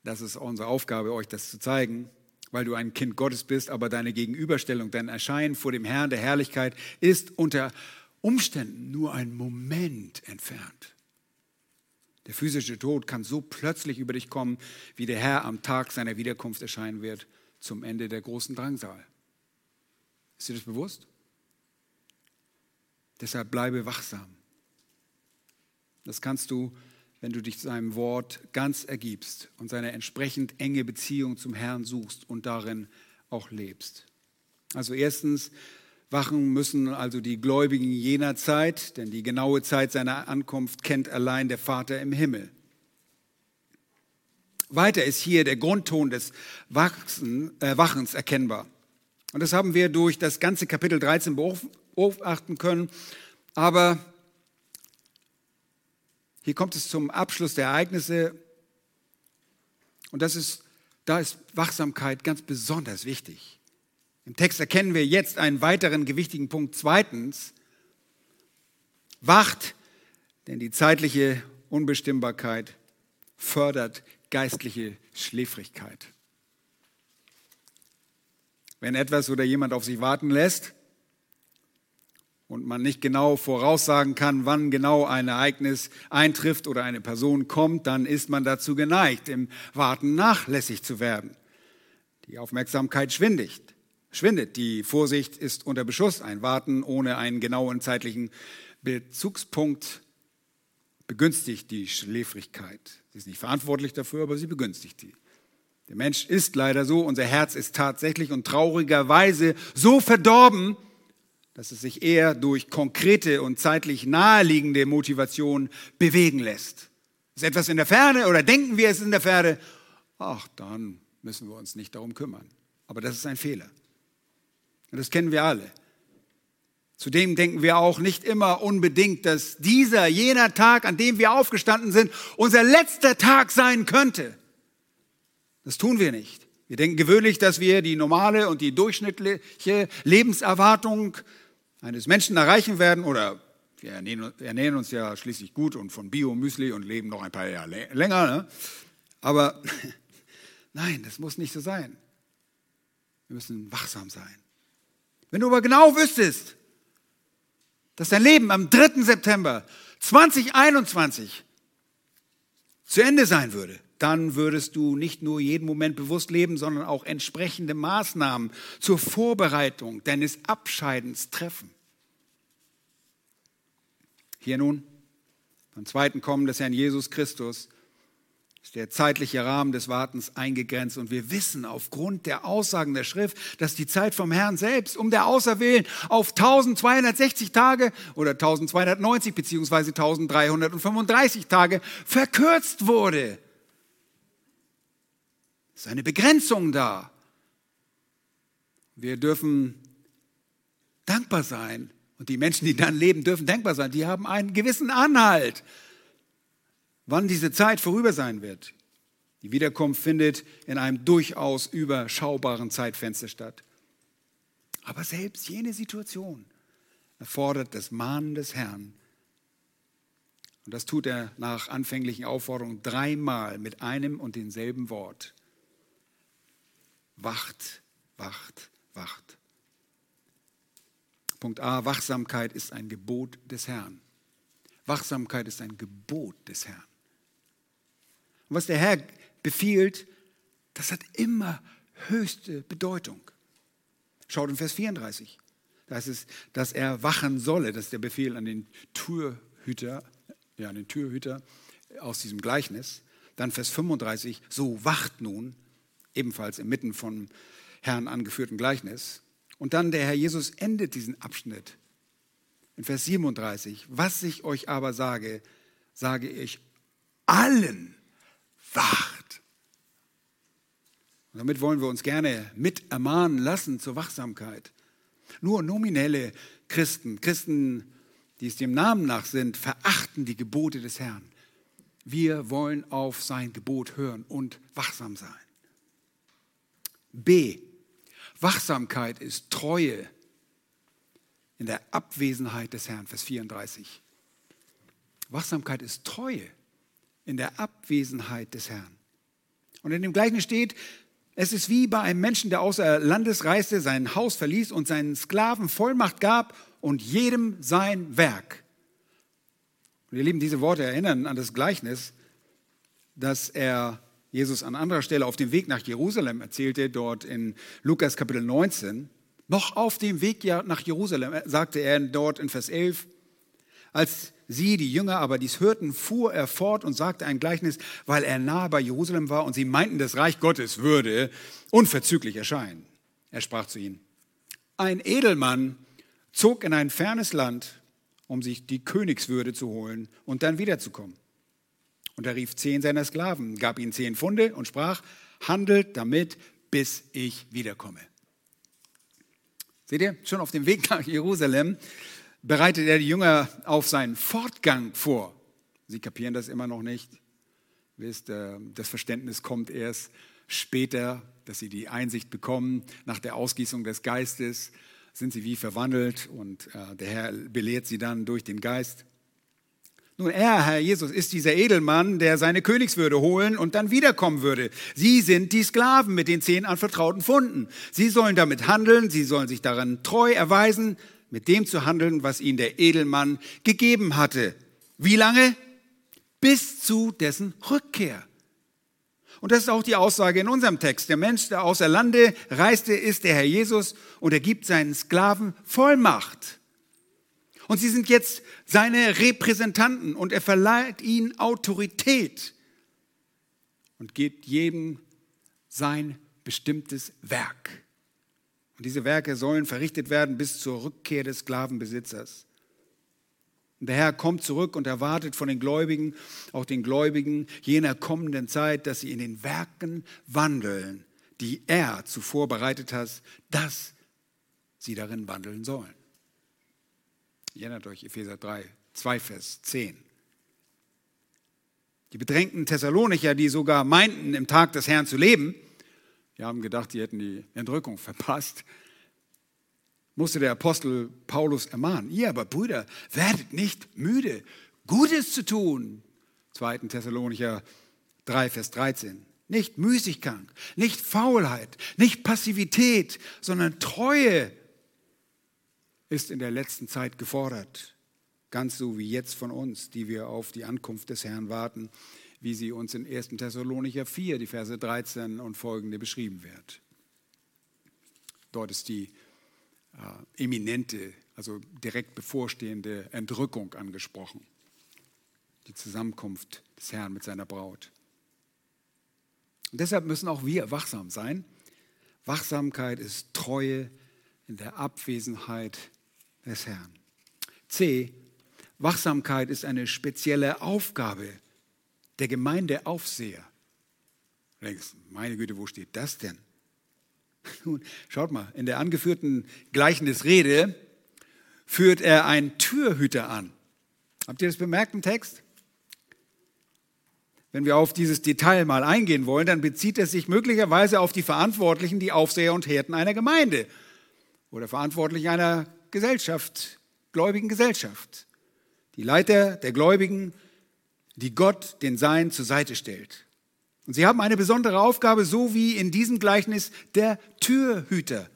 das ist unsere Aufgabe, euch das zu zeigen, weil du ein Kind Gottes bist, aber deine Gegenüberstellung, dein Erscheinen vor dem Herrn der Herrlichkeit ist unter Umständen nur ein Moment entfernt. Der physische Tod kann so plötzlich über dich kommen, wie der Herr am Tag seiner Wiederkunft erscheinen wird, zum Ende der großen Drangsal. Ist dir das bewusst? Deshalb bleibe wachsam. Das kannst du, wenn du dich seinem Wort ganz ergibst und seine entsprechend enge Beziehung zum Herrn suchst und darin auch lebst. Also erstens, wachen müssen also die Gläubigen jener Zeit, denn die genaue Zeit seiner Ankunft kennt allein der Vater im Himmel. Weiter ist hier der Grundton des Wachsen, äh, Wachens erkennbar. Und das haben wir durch das ganze Kapitel 13 beobachten können. Aber hier kommt es zum Abschluss der Ereignisse. Und das ist, da ist Wachsamkeit ganz besonders wichtig. Im Text erkennen wir jetzt einen weiteren gewichtigen Punkt. Zweitens, wacht, denn die zeitliche Unbestimmbarkeit fördert geistliche Schläfrigkeit. Wenn etwas oder jemand auf sich warten lässt und man nicht genau voraussagen kann, wann genau ein Ereignis eintrifft oder eine Person kommt, dann ist man dazu geneigt, im Warten nachlässig zu werden. Die Aufmerksamkeit schwindigt, schwindet. Die Vorsicht ist unter Beschuss. Ein Warten ohne einen genauen zeitlichen Bezugspunkt begünstigt die Schläfrigkeit. Sie ist nicht verantwortlich dafür, aber sie begünstigt sie. Der Mensch ist leider so, unser Herz ist tatsächlich und traurigerweise so verdorben, dass es sich eher durch konkrete und zeitlich naheliegende Motivation bewegen lässt. Ist etwas in der Ferne oder denken wir es in der Ferne? Ach, dann müssen wir uns nicht darum kümmern. Aber das ist ein Fehler. Und das kennen wir alle. Zudem denken wir auch nicht immer unbedingt, dass dieser, jener Tag, an dem wir aufgestanden sind, unser letzter Tag sein könnte. Das tun wir nicht. Wir denken gewöhnlich, dass wir die normale und die durchschnittliche Lebenserwartung eines Menschen erreichen werden oder wir ernähren, uns ja schließlich gut und von Bio-Müsli und leben noch ein paar Jahre länger. Ne? Aber nein, das muss nicht so sein. Wir müssen wachsam sein. Wenn du aber genau wüsstest, dass dein Leben am 3. September 2021 zu Ende sein würde, dann würdest du nicht nur jeden Moment bewusst leben, sondern auch entsprechende Maßnahmen zur Vorbereitung deines Abscheidens treffen. Hier nun, beim zweiten Kommen des Herrn Jesus Christus, ist der zeitliche Rahmen des Wartens eingegrenzt und wir wissen aufgrund der Aussagen der Schrift, dass die Zeit vom Herrn selbst um der Auserwählen auf 1260 Tage oder 1290 beziehungsweise 1335 Tage verkürzt wurde ist eine Begrenzung da. Wir dürfen dankbar sein. Und die Menschen, die dann leben, dürfen dankbar sein. Die haben einen gewissen Anhalt, wann diese Zeit vorüber sein wird. Die Wiederkunft findet in einem durchaus überschaubaren Zeitfenster statt. Aber selbst jene Situation erfordert das Mahnen des Herrn. Und das tut er nach anfänglichen Aufforderungen dreimal mit einem und denselben Wort wacht, wacht, wacht. Punkt A, Wachsamkeit ist ein Gebot des Herrn. Wachsamkeit ist ein Gebot des Herrn. Und was der Herr befiehlt, das hat immer höchste Bedeutung. Schaut in Vers 34. Da heißt es, dass er wachen solle. Das ist der Befehl an den Türhüter, ja, an den Türhüter aus diesem Gleichnis. Dann Vers 35, so wacht nun, ebenfalls inmitten von Herrn angeführten Gleichnis. Und dann der Herr Jesus endet diesen Abschnitt in Vers 37, was ich euch aber sage, sage ich allen, wacht. Und damit wollen wir uns gerne mit ermahnen lassen zur Wachsamkeit. Nur nominelle Christen, Christen, die es dem Namen nach sind, verachten die Gebote des Herrn. Wir wollen auf sein Gebot hören und wachsam sein. B. Wachsamkeit ist Treue in der Abwesenheit des Herrn, Vers 34. Wachsamkeit ist Treue in der Abwesenheit des Herrn. Und in dem gleichen steht, es ist wie bei einem Menschen, der außer Landes reiste, sein Haus verließ und seinen Sklaven Vollmacht gab und jedem sein Werk. Und ihr Lieben, diese Worte erinnern an das Gleichnis, das er Jesus an anderer Stelle auf dem Weg nach Jerusalem erzählte, dort in Lukas Kapitel 19. Noch auf dem Weg nach Jerusalem sagte er dort in Vers 11, als sie, die Jünger, aber dies hörten, fuhr er fort und sagte ein Gleichnis, weil er nahe bei Jerusalem war und sie meinten, das Reich Gottes würde unverzüglich erscheinen. Er sprach zu ihnen, ein Edelmann zog in ein fernes Land, um sich die Königswürde zu holen und dann wiederzukommen. Und er rief zehn seiner Sklaven, gab ihnen zehn Pfunde und sprach, handelt damit, bis ich wiederkomme. Seht ihr, schon auf dem Weg nach Jerusalem bereitet er die Jünger auf seinen Fortgang vor. Sie kapieren das immer noch nicht. Wisst, äh, das Verständnis kommt erst später, dass sie die Einsicht bekommen. Nach der Ausgießung des Geistes sind sie wie verwandelt und äh, der Herr belehrt sie dann durch den Geist. Nun, er, Herr Jesus, ist dieser Edelmann, der seine Königswürde holen und dann wiederkommen würde. Sie sind die Sklaven mit den zehn anvertrauten Funden. Sie sollen damit handeln, sie sollen sich daran treu erweisen, mit dem zu handeln, was ihnen der Edelmann gegeben hatte. Wie lange? Bis zu dessen Rückkehr. Und das ist auch die Aussage in unserem Text. Der Mensch, der außer Lande reiste, ist der Herr Jesus und er gibt seinen Sklaven Vollmacht. Und sie sind jetzt seine Repräsentanten und er verleiht ihnen Autorität und gibt jedem sein bestimmtes Werk. Und diese Werke sollen verrichtet werden bis zur Rückkehr des Sklavenbesitzers. Und der Herr kommt zurück und erwartet von den Gläubigen, auch den Gläubigen jener kommenden Zeit, dass sie in den Werken wandeln, die er zuvor bereitet hat, dass sie darin wandeln sollen. Ihr erinnert euch, Epheser 3, 2 Vers 10. Die bedrängten Thessalonicher, die sogar meinten, im Tag des Herrn zu leben, die haben gedacht, die hätten die Entrückung verpasst. Musste der Apostel Paulus ermahnen. Ihr aber, Brüder, werdet nicht müde, Gutes zu tun. 2. Thessalonicher 3, Vers 13. Nicht Müßiggang, nicht Faulheit, nicht Passivität, sondern Treue ist in der letzten Zeit gefordert. Ganz so wie jetzt von uns, die wir auf die Ankunft des Herrn warten wie sie uns in 1. Thessalonicher 4, die Verse 13 und folgende beschrieben wird. Dort ist die äh, eminente, also direkt bevorstehende Entrückung angesprochen. Die Zusammenkunft des Herrn mit seiner Braut. Und deshalb müssen auch wir wachsam sein. Wachsamkeit ist Treue in der Abwesenheit des Herrn. C. Wachsamkeit ist eine spezielle Aufgabe der Gemeindeaufseher. Du denkst, meine Güte, wo steht das denn? Nun, schaut mal, in der angeführten Gleichnisrede führt er einen Türhüter an. Habt ihr das bemerkt im Text? Wenn wir auf dieses Detail mal eingehen wollen, dann bezieht es sich möglicherweise auf die Verantwortlichen, die Aufseher und Hirten einer Gemeinde oder Verantwortlichen einer Gesellschaft, gläubigen Gesellschaft. Die Leiter der Gläubigen die Gott den Sein zur Seite stellt. Und sie haben eine besondere Aufgabe, so wie in diesem Gleichnis der Türhüter.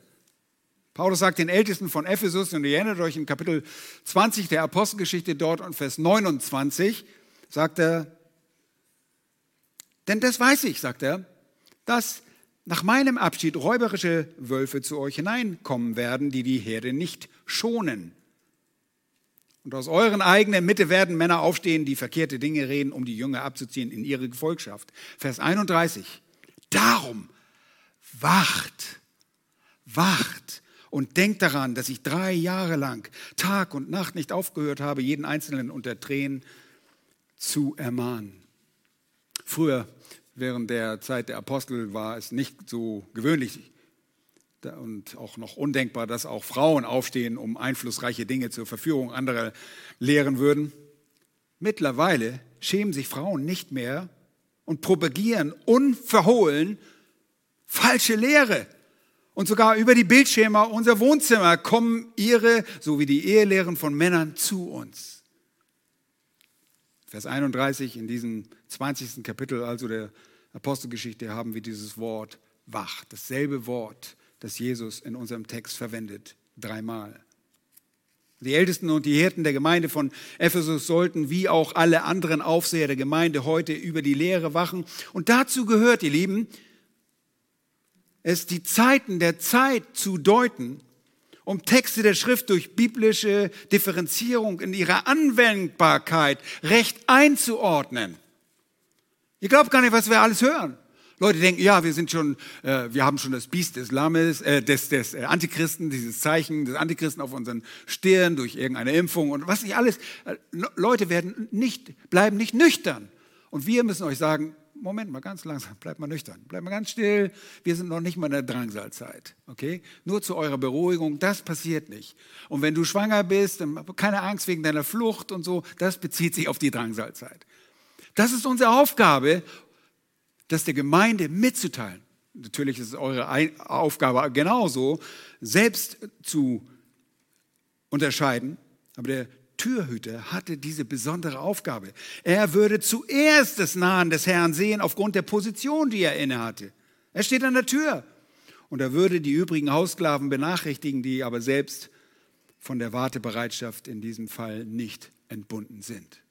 Paulus sagt den Ältesten von Ephesus, und ihr erinnert euch in Kapitel 20 der Apostelgeschichte dort und Vers 29, sagt er, denn das weiß ich, sagt er, dass nach meinem Abschied räuberische Wölfe zu euch hineinkommen werden, die die Herde nicht schonen. Und aus euren eigenen Mitte werden Männer aufstehen, die verkehrte Dinge reden, um die Jünger abzuziehen in ihre Gefolgschaft. Vers 31. Darum wacht, wacht Und denkt daran, dass ich drei Jahre lang Tag und Nacht nicht aufgehört habe, jeden Einzelnen unter Tränen zu ermahnen. Früher, während der Zeit der Apostel, war es nicht so gewöhnlich und auch noch undenkbar, dass auch Frauen aufstehen, um einflussreiche Dinge zur Verführung anderer lehren würden. Mittlerweile schämen sich Frauen nicht mehr und propagieren unverhohlen falsche Lehre. Und sogar über die Bildschirme unser Wohnzimmer kommen ihre, so wie die Ehelehren von Männern, zu uns. Vers 31 in diesem 20. Kapitel, also der Apostelgeschichte, haben wir dieses Wort wach, dasselbe Wort, das Jesus in unserem Text verwendet, dreimal. Die Ältesten und die Hirten der Gemeinde von Ephesus sollten wie auch alle anderen Aufseher der Gemeinde heute über die Lehre wachen. Und dazu gehört, ihr Lieben, es die Zeiten der Zeit zu deuten, um Texte der Schrift durch biblische Differenzierung in ihrer Anwendbarkeit recht einzuordnen. Ihr glaubt gar nicht, was wir alles hören. Leute denken, ja, wir sind schon, äh, wir haben schon das Biest des Lammes, äh, des, des äh, Antichristen, dieses Zeichen des Antichristen auf unseren Stirn durch irgendeine Impfung und was nicht alles. Äh, Leute werden nicht, bleiben nicht nüchtern. Und wir müssen euch sagen, Moment mal, ganz langsam, bleibt mal nüchtern, bleibt mal ganz still. Wir sind noch nicht mal in der Drangsalzeit, okay? Nur zu eurer Beruhigung, das passiert nicht. Und wenn du schwanger bist, keine Angst wegen deiner Flucht und so, das bezieht sich auf die Drangsalzeit. Das ist unsere Aufgabe das der Gemeinde mitzuteilen. Natürlich ist es eure Aufgabe genauso, selbst zu unterscheiden. Aber der Türhüter hatte diese besondere Aufgabe. Er würde zuerst das Nahen des Herrn sehen aufgrund der Position, die er innehatte. Er steht an der Tür. Und er würde die übrigen Haussklaven benachrichtigen, die aber selbst von der Wartebereitschaft in diesem Fall nicht entbunden sind.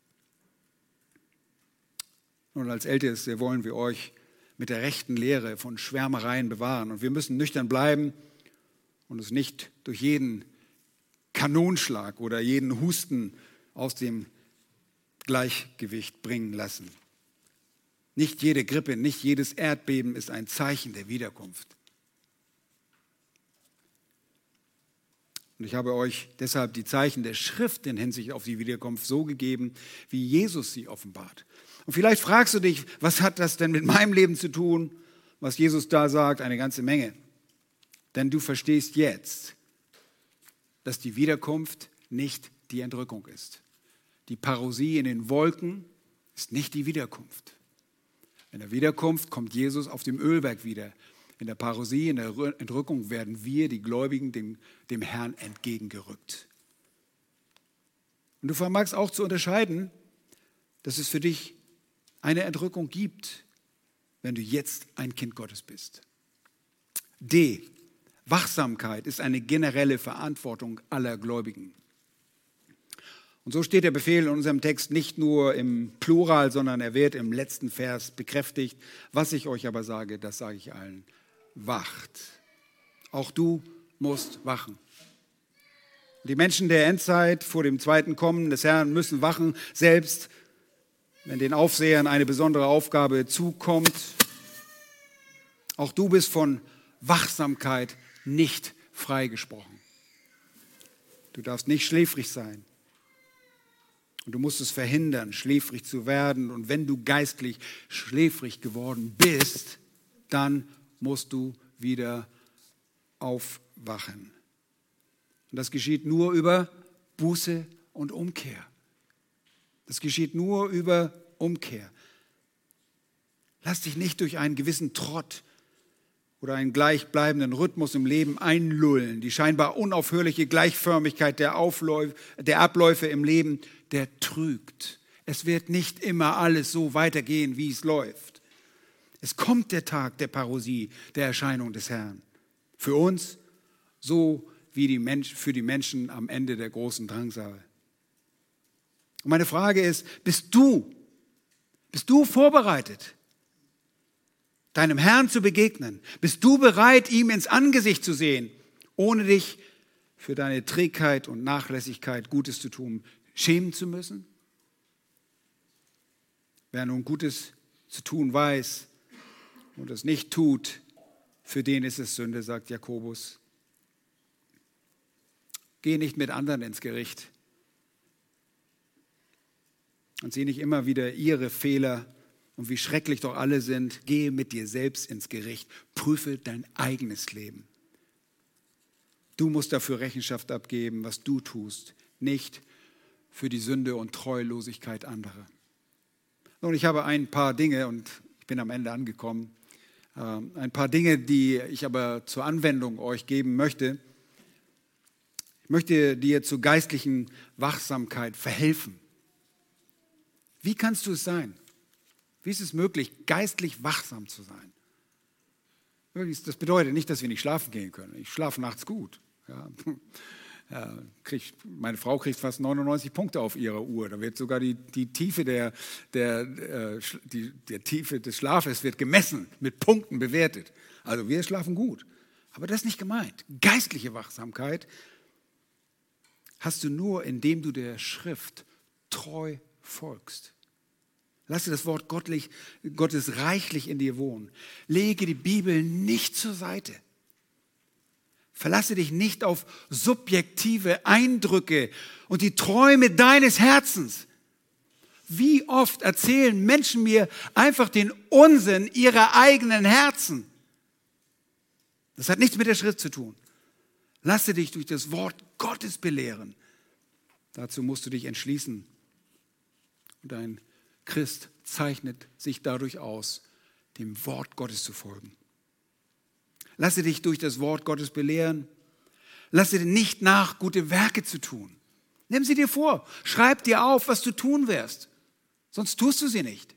Und als Älteste wollen wir euch mit der rechten Lehre von Schwärmereien bewahren. Und wir müssen nüchtern bleiben und uns nicht durch jeden Kanonschlag oder jeden Husten aus dem Gleichgewicht bringen lassen. Nicht jede Grippe, nicht jedes Erdbeben ist ein Zeichen der Wiederkunft. Und ich habe euch deshalb die Zeichen der Schrift in Hinsicht auf die Wiederkunft so gegeben, wie Jesus sie offenbart. Und vielleicht fragst du dich, was hat das denn mit meinem Leben zu tun, was Jesus da sagt? Eine ganze Menge. Denn du verstehst jetzt, dass die Wiederkunft nicht die Entrückung ist. Die Parosie in den Wolken ist nicht die Wiederkunft. In der Wiederkunft kommt Jesus auf dem Ölberg wieder. In der Parosie, in der Entrückung werden wir, die Gläubigen, dem, dem Herrn entgegengerückt. Und du vermagst auch zu unterscheiden, dass es für dich eine Entrückung gibt, wenn du jetzt ein Kind Gottes bist. D. Wachsamkeit ist eine generelle Verantwortung aller Gläubigen. Und so steht der Befehl in unserem Text nicht nur im Plural, sondern er wird im letzten Vers bekräftigt. Was ich euch aber sage, das sage ich allen. Wacht. Auch du musst wachen. Die Menschen der Endzeit vor dem zweiten Kommen des Herrn müssen wachen, selbst wenn den Aufsehern eine besondere Aufgabe zukommt. Auch du bist von Wachsamkeit nicht freigesprochen. Du darfst nicht schläfrig sein. Und du musst es verhindern, schläfrig zu werden. Und wenn du geistlich schläfrig geworden bist, dann musst du wieder aufwachen. Und das geschieht nur über Buße und Umkehr. Das geschieht nur über Umkehr. Lass dich nicht durch einen gewissen Trott oder einen gleichbleibenden Rhythmus im Leben einlullen. Die scheinbar unaufhörliche Gleichförmigkeit der, Aufläufe, der Abläufe im Leben, der trügt. Es wird nicht immer alles so weitergehen, wie es läuft. Es kommt der Tag der Parosie, der Erscheinung des Herrn. Für uns so wie die Mensch, für die Menschen am Ende der großen Drangsal. Und meine Frage ist, bist du, bist du vorbereitet, deinem Herrn zu begegnen? Bist du bereit, ihm ins Angesicht zu sehen, ohne dich für deine Trägheit und Nachlässigkeit Gutes zu tun, schämen zu müssen? Wer nun Gutes zu tun weiß und es nicht tut, für den ist es Sünde, sagt Jakobus. Geh nicht mit anderen ins Gericht. Und sieh nicht immer wieder ihre Fehler und wie schrecklich doch alle sind. Gehe mit dir selbst ins Gericht. Prüfe dein eigenes Leben. Du musst dafür Rechenschaft abgeben, was du tust, nicht für die Sünde und Treulosigkeit anderer. Nun, ich habe ein paar Dinge und ich bin am Ende angekommen. Ähm, ein paar Dinge, die ich aber zur Anwendung euch geben möchte. Ich möchte dir zur geistlichen Wachsamkeit verhelfen. Wie kannst du es sein? Wie ist es möglich, geistlich wachsam zu sein? Das bedeutet nicht, dass wir nicht schlafen gehen können. Ich schlafe nachts gut. Ja. Ja, krieg, meine Frau kriegt fast 99 Punkte auf ihrer Uhr. Da wird sogar die, die Tiefe der, der, äh, die, der Tiefe des Schlafes wird gemessen, mit Punkten bewertet. Also wir schlafen gut. Aber das ist nicht gemeint. Geistliche Wachsamkeit hast du nur, indem du der Schrift treu folgst. Lasse das Wort Gottlich, Gottes reichlich in dir wohnen. Lege die Bibel nicht zur Seite. Verlasse dich nicht auf subjektive Eindrücke und die Träume deines Herzens. Wie oft erzählen Menschen mir einfach den Unsinn ihrer eigenen Herzen? Das hat nichts mit der Schrift zu tun. Lasse dich durch das Wort Gottes belehren. Dazu musst du dich entschließen. Und ein Christ zeichnet sich dadurch aus, dem Wort Gottes zu folgen. Lasse dich durch das Wort Gottes belehren. Lasse dir nicht nach, gute Werke zu tun. Nimm sie dir vor. Schreib dir auf, was du tun wirst. Sonst tust du sie nicht.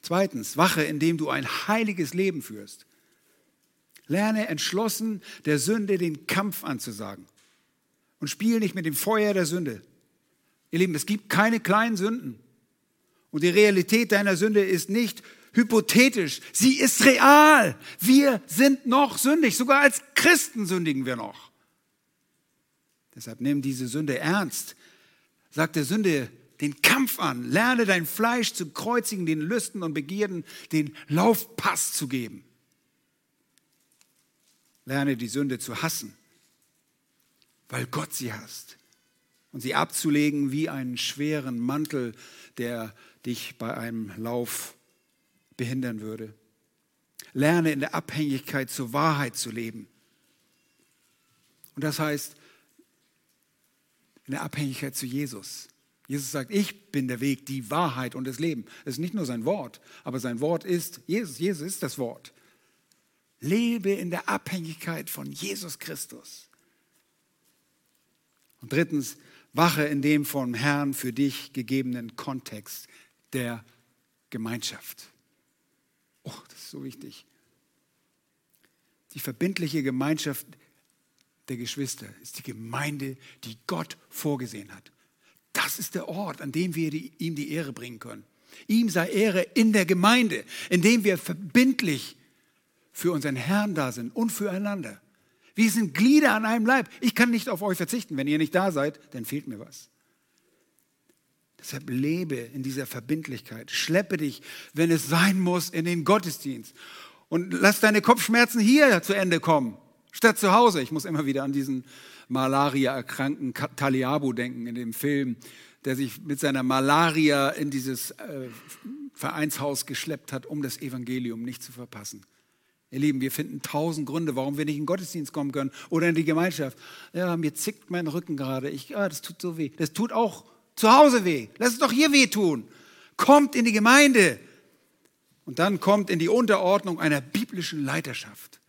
Zweitens, wache, indem du ein heiliges Leben führst. Lerne entschlossen, der Sünde den Kampf anzusagen. Und spiel nicht mit dem Feuer der Sünde. Ihr Lieben, es gibt keine kleinen Sünden. Und die Realität deiner Sünde ist nicht hypothetisch, sie ist real. Wir sind noch sündig, sogar als Christen sündigen wir noch. Deshalb nimm diese Sünde ernst. Sag der Sünde den Kampf an. Lerne dein Fleisch zu kreuzigen, den Lüsten und Begierden den Laufpass zu geben. Lerne die Sünde zu hassen, weil Gott sie hasst und sie abzulegen wie einen schweren Mantel, der dich bei einem Lauf behindern würde. Lerne in der Abhängigkeit zur Wahrheit zu leben. Und das heißt, in der Abhängigkeit zu Jesus. Jesus sagt, ich bin der Weg, die Wahrheit und das Leben. Das ist nicht nur sein Wort, aber sein Wort ist Jesus. Jesus ist das Wort. Lebe in der Abhängigkeit von Jesus Christus. Und drittens, Wache in dem vom Herrn für dich gegebenen Kontext der Gemeinschaft. Oh, das ist so wichtig. Die verbindliche Gemeinschaft der Geschwister ist die Gemeinde, die Gott vorgesehen hat. Das ist der Ort, an dem wir die, ihm die Ehre bringen können. Ihm sei Ehre in der Gemeinde, in dem wir verbindlich für unseren Herrn da sind und füreinander. Wir sind Glieder an einem Leib. Ich kann nicht auf euch verzichten. Wenn ihr nicht da seid, dann fehlt mir was. Deshalb lebe in dieser Verbindlichkeit. Schleppe dich, wenn es sein muss, in den Gottesdienst. Und lass deine Kopfschmerzen hier zu Ende kommen, statt zu Hause. Ich muss immer wieder an diesen Malaria-erkrankten Taliabu denken in dem Film, der sich mit seiner Malaria in dieses äh, Vereinshaus geschleppt hat, um das Evangelium nicht zu verpassen. Ihr Lieben, wir finden tausend Gründe, warum wir nicht in den Gottesdienst kommen können oder in die Gemeinschaft. Ja, mir zickt mein Rücken gerade. Ich, ah, das tut so weh. Das tut auch zu Hause weh. Lass es doch hier weh tun. Kommt in die Gemeinde. Und dann kommt in die Unterordnung einer biblischen Leiterschaft.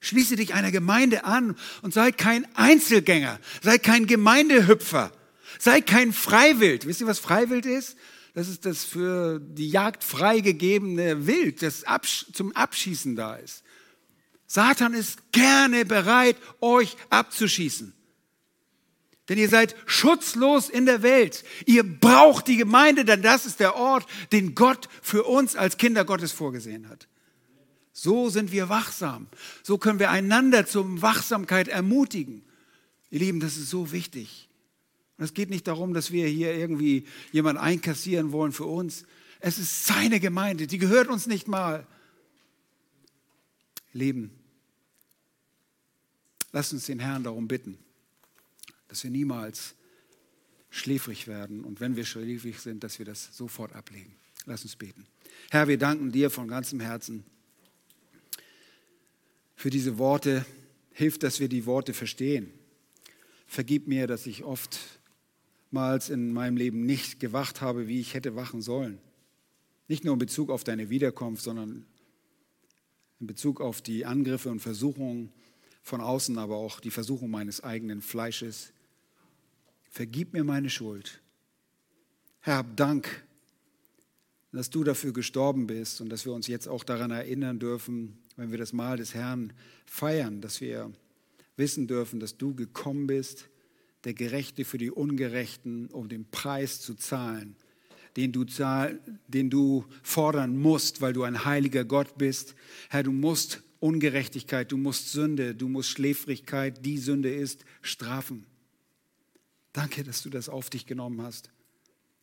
Schließe dich einer Gemeinde an und sei kein Einzelgänger, sei kein Gemeindehüpfer, sei kein Freiwild. Wisst ihr, was Freiwild ist? Das ist das für die Jagd freigegebene Wild, das zum Abschießen da ist. Satan ist gerne bereit, euch abzuschießen. Denn ihr seid schutzlos in der Welt. Ihr braucht die Gemeinde, denn das ist der Ort, den Gott für uns als Kinder Gottes vorgesehen hat. So sind wir wachsam. So können wir einander zur Wachsamkeit ermutigen. Ihr Lieben, das ist so wichtig. Und es geht nicht darum, dass wir hier irgendwie jemanden einkassieren wollen für uns. Es ist seine Gemeinde, die gehört uns nicht mal. Leben. Lass uns den Herrn darum bitten, dass wir niemals schläfrig werden und wenn wir schläfrig sind, dass wir das sofort ablegen. Lass uns beten. Herr, wir danken dir von ganzem Herzen für diese Worte. Hilf, dass wir die Worte verstehen. Vergib mir, dass ich oftmals in meinem Leben nicht gewacht habe, wie ich hätte wachen sollen. Nicht nur in Bezug auf deine Wiederkunft, sondern in Bezug auf die Angriffe und Versuchungen von außen, aber auch die Versuchung meines eigenen Fleisches. Vergib mir meine Schuld. Herr, hab Dank, dass du dafür gestorben bist und dass wir uns jetzt auch daran erinnern dürfen, wenn wir das Mahl des Herrn feiern, dass wir wissen dürfen, dass du gekommen bist, der Gerechte für die Ungerechten, um den Preis zu zahlen, den du, zahl, den du fordern musst, weil du ein heiliger Gott bist. Herr, du musst Ungerechtigkeit, du musst Sünde, du musst Schläfrigkeit, die Sünde ist, strafen. Danke, dass du das auf dich genommen hast.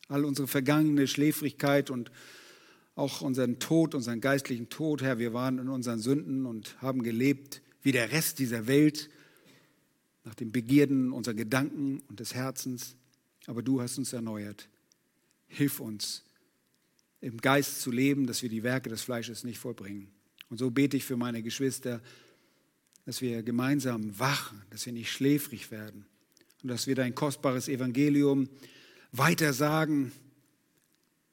All unsere vergangene Schläfrigkeit und auch unseren Tod, unseren geistlichen Tod, Herr, wir waren in unseren Sünden und haben gelebt wie der Rest dieser Welt, nach den Begierden unserer Gedanken und des Herzens. Aber du hast uns erneuert. Hilf uns, im Geist zu leben, dass wir die Werke des Fleisches nicht vollbringen. Und so bete ich für meine Geschwister, dass wir gemeinsam wachen, dass wir nicht schläfrig werden und dass wir dein kostbares Evangelium weiter sagen,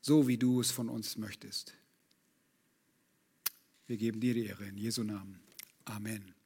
so wie du es von uns möchtest. Wir geben dir die Ehre in Jesu Namen. Amen.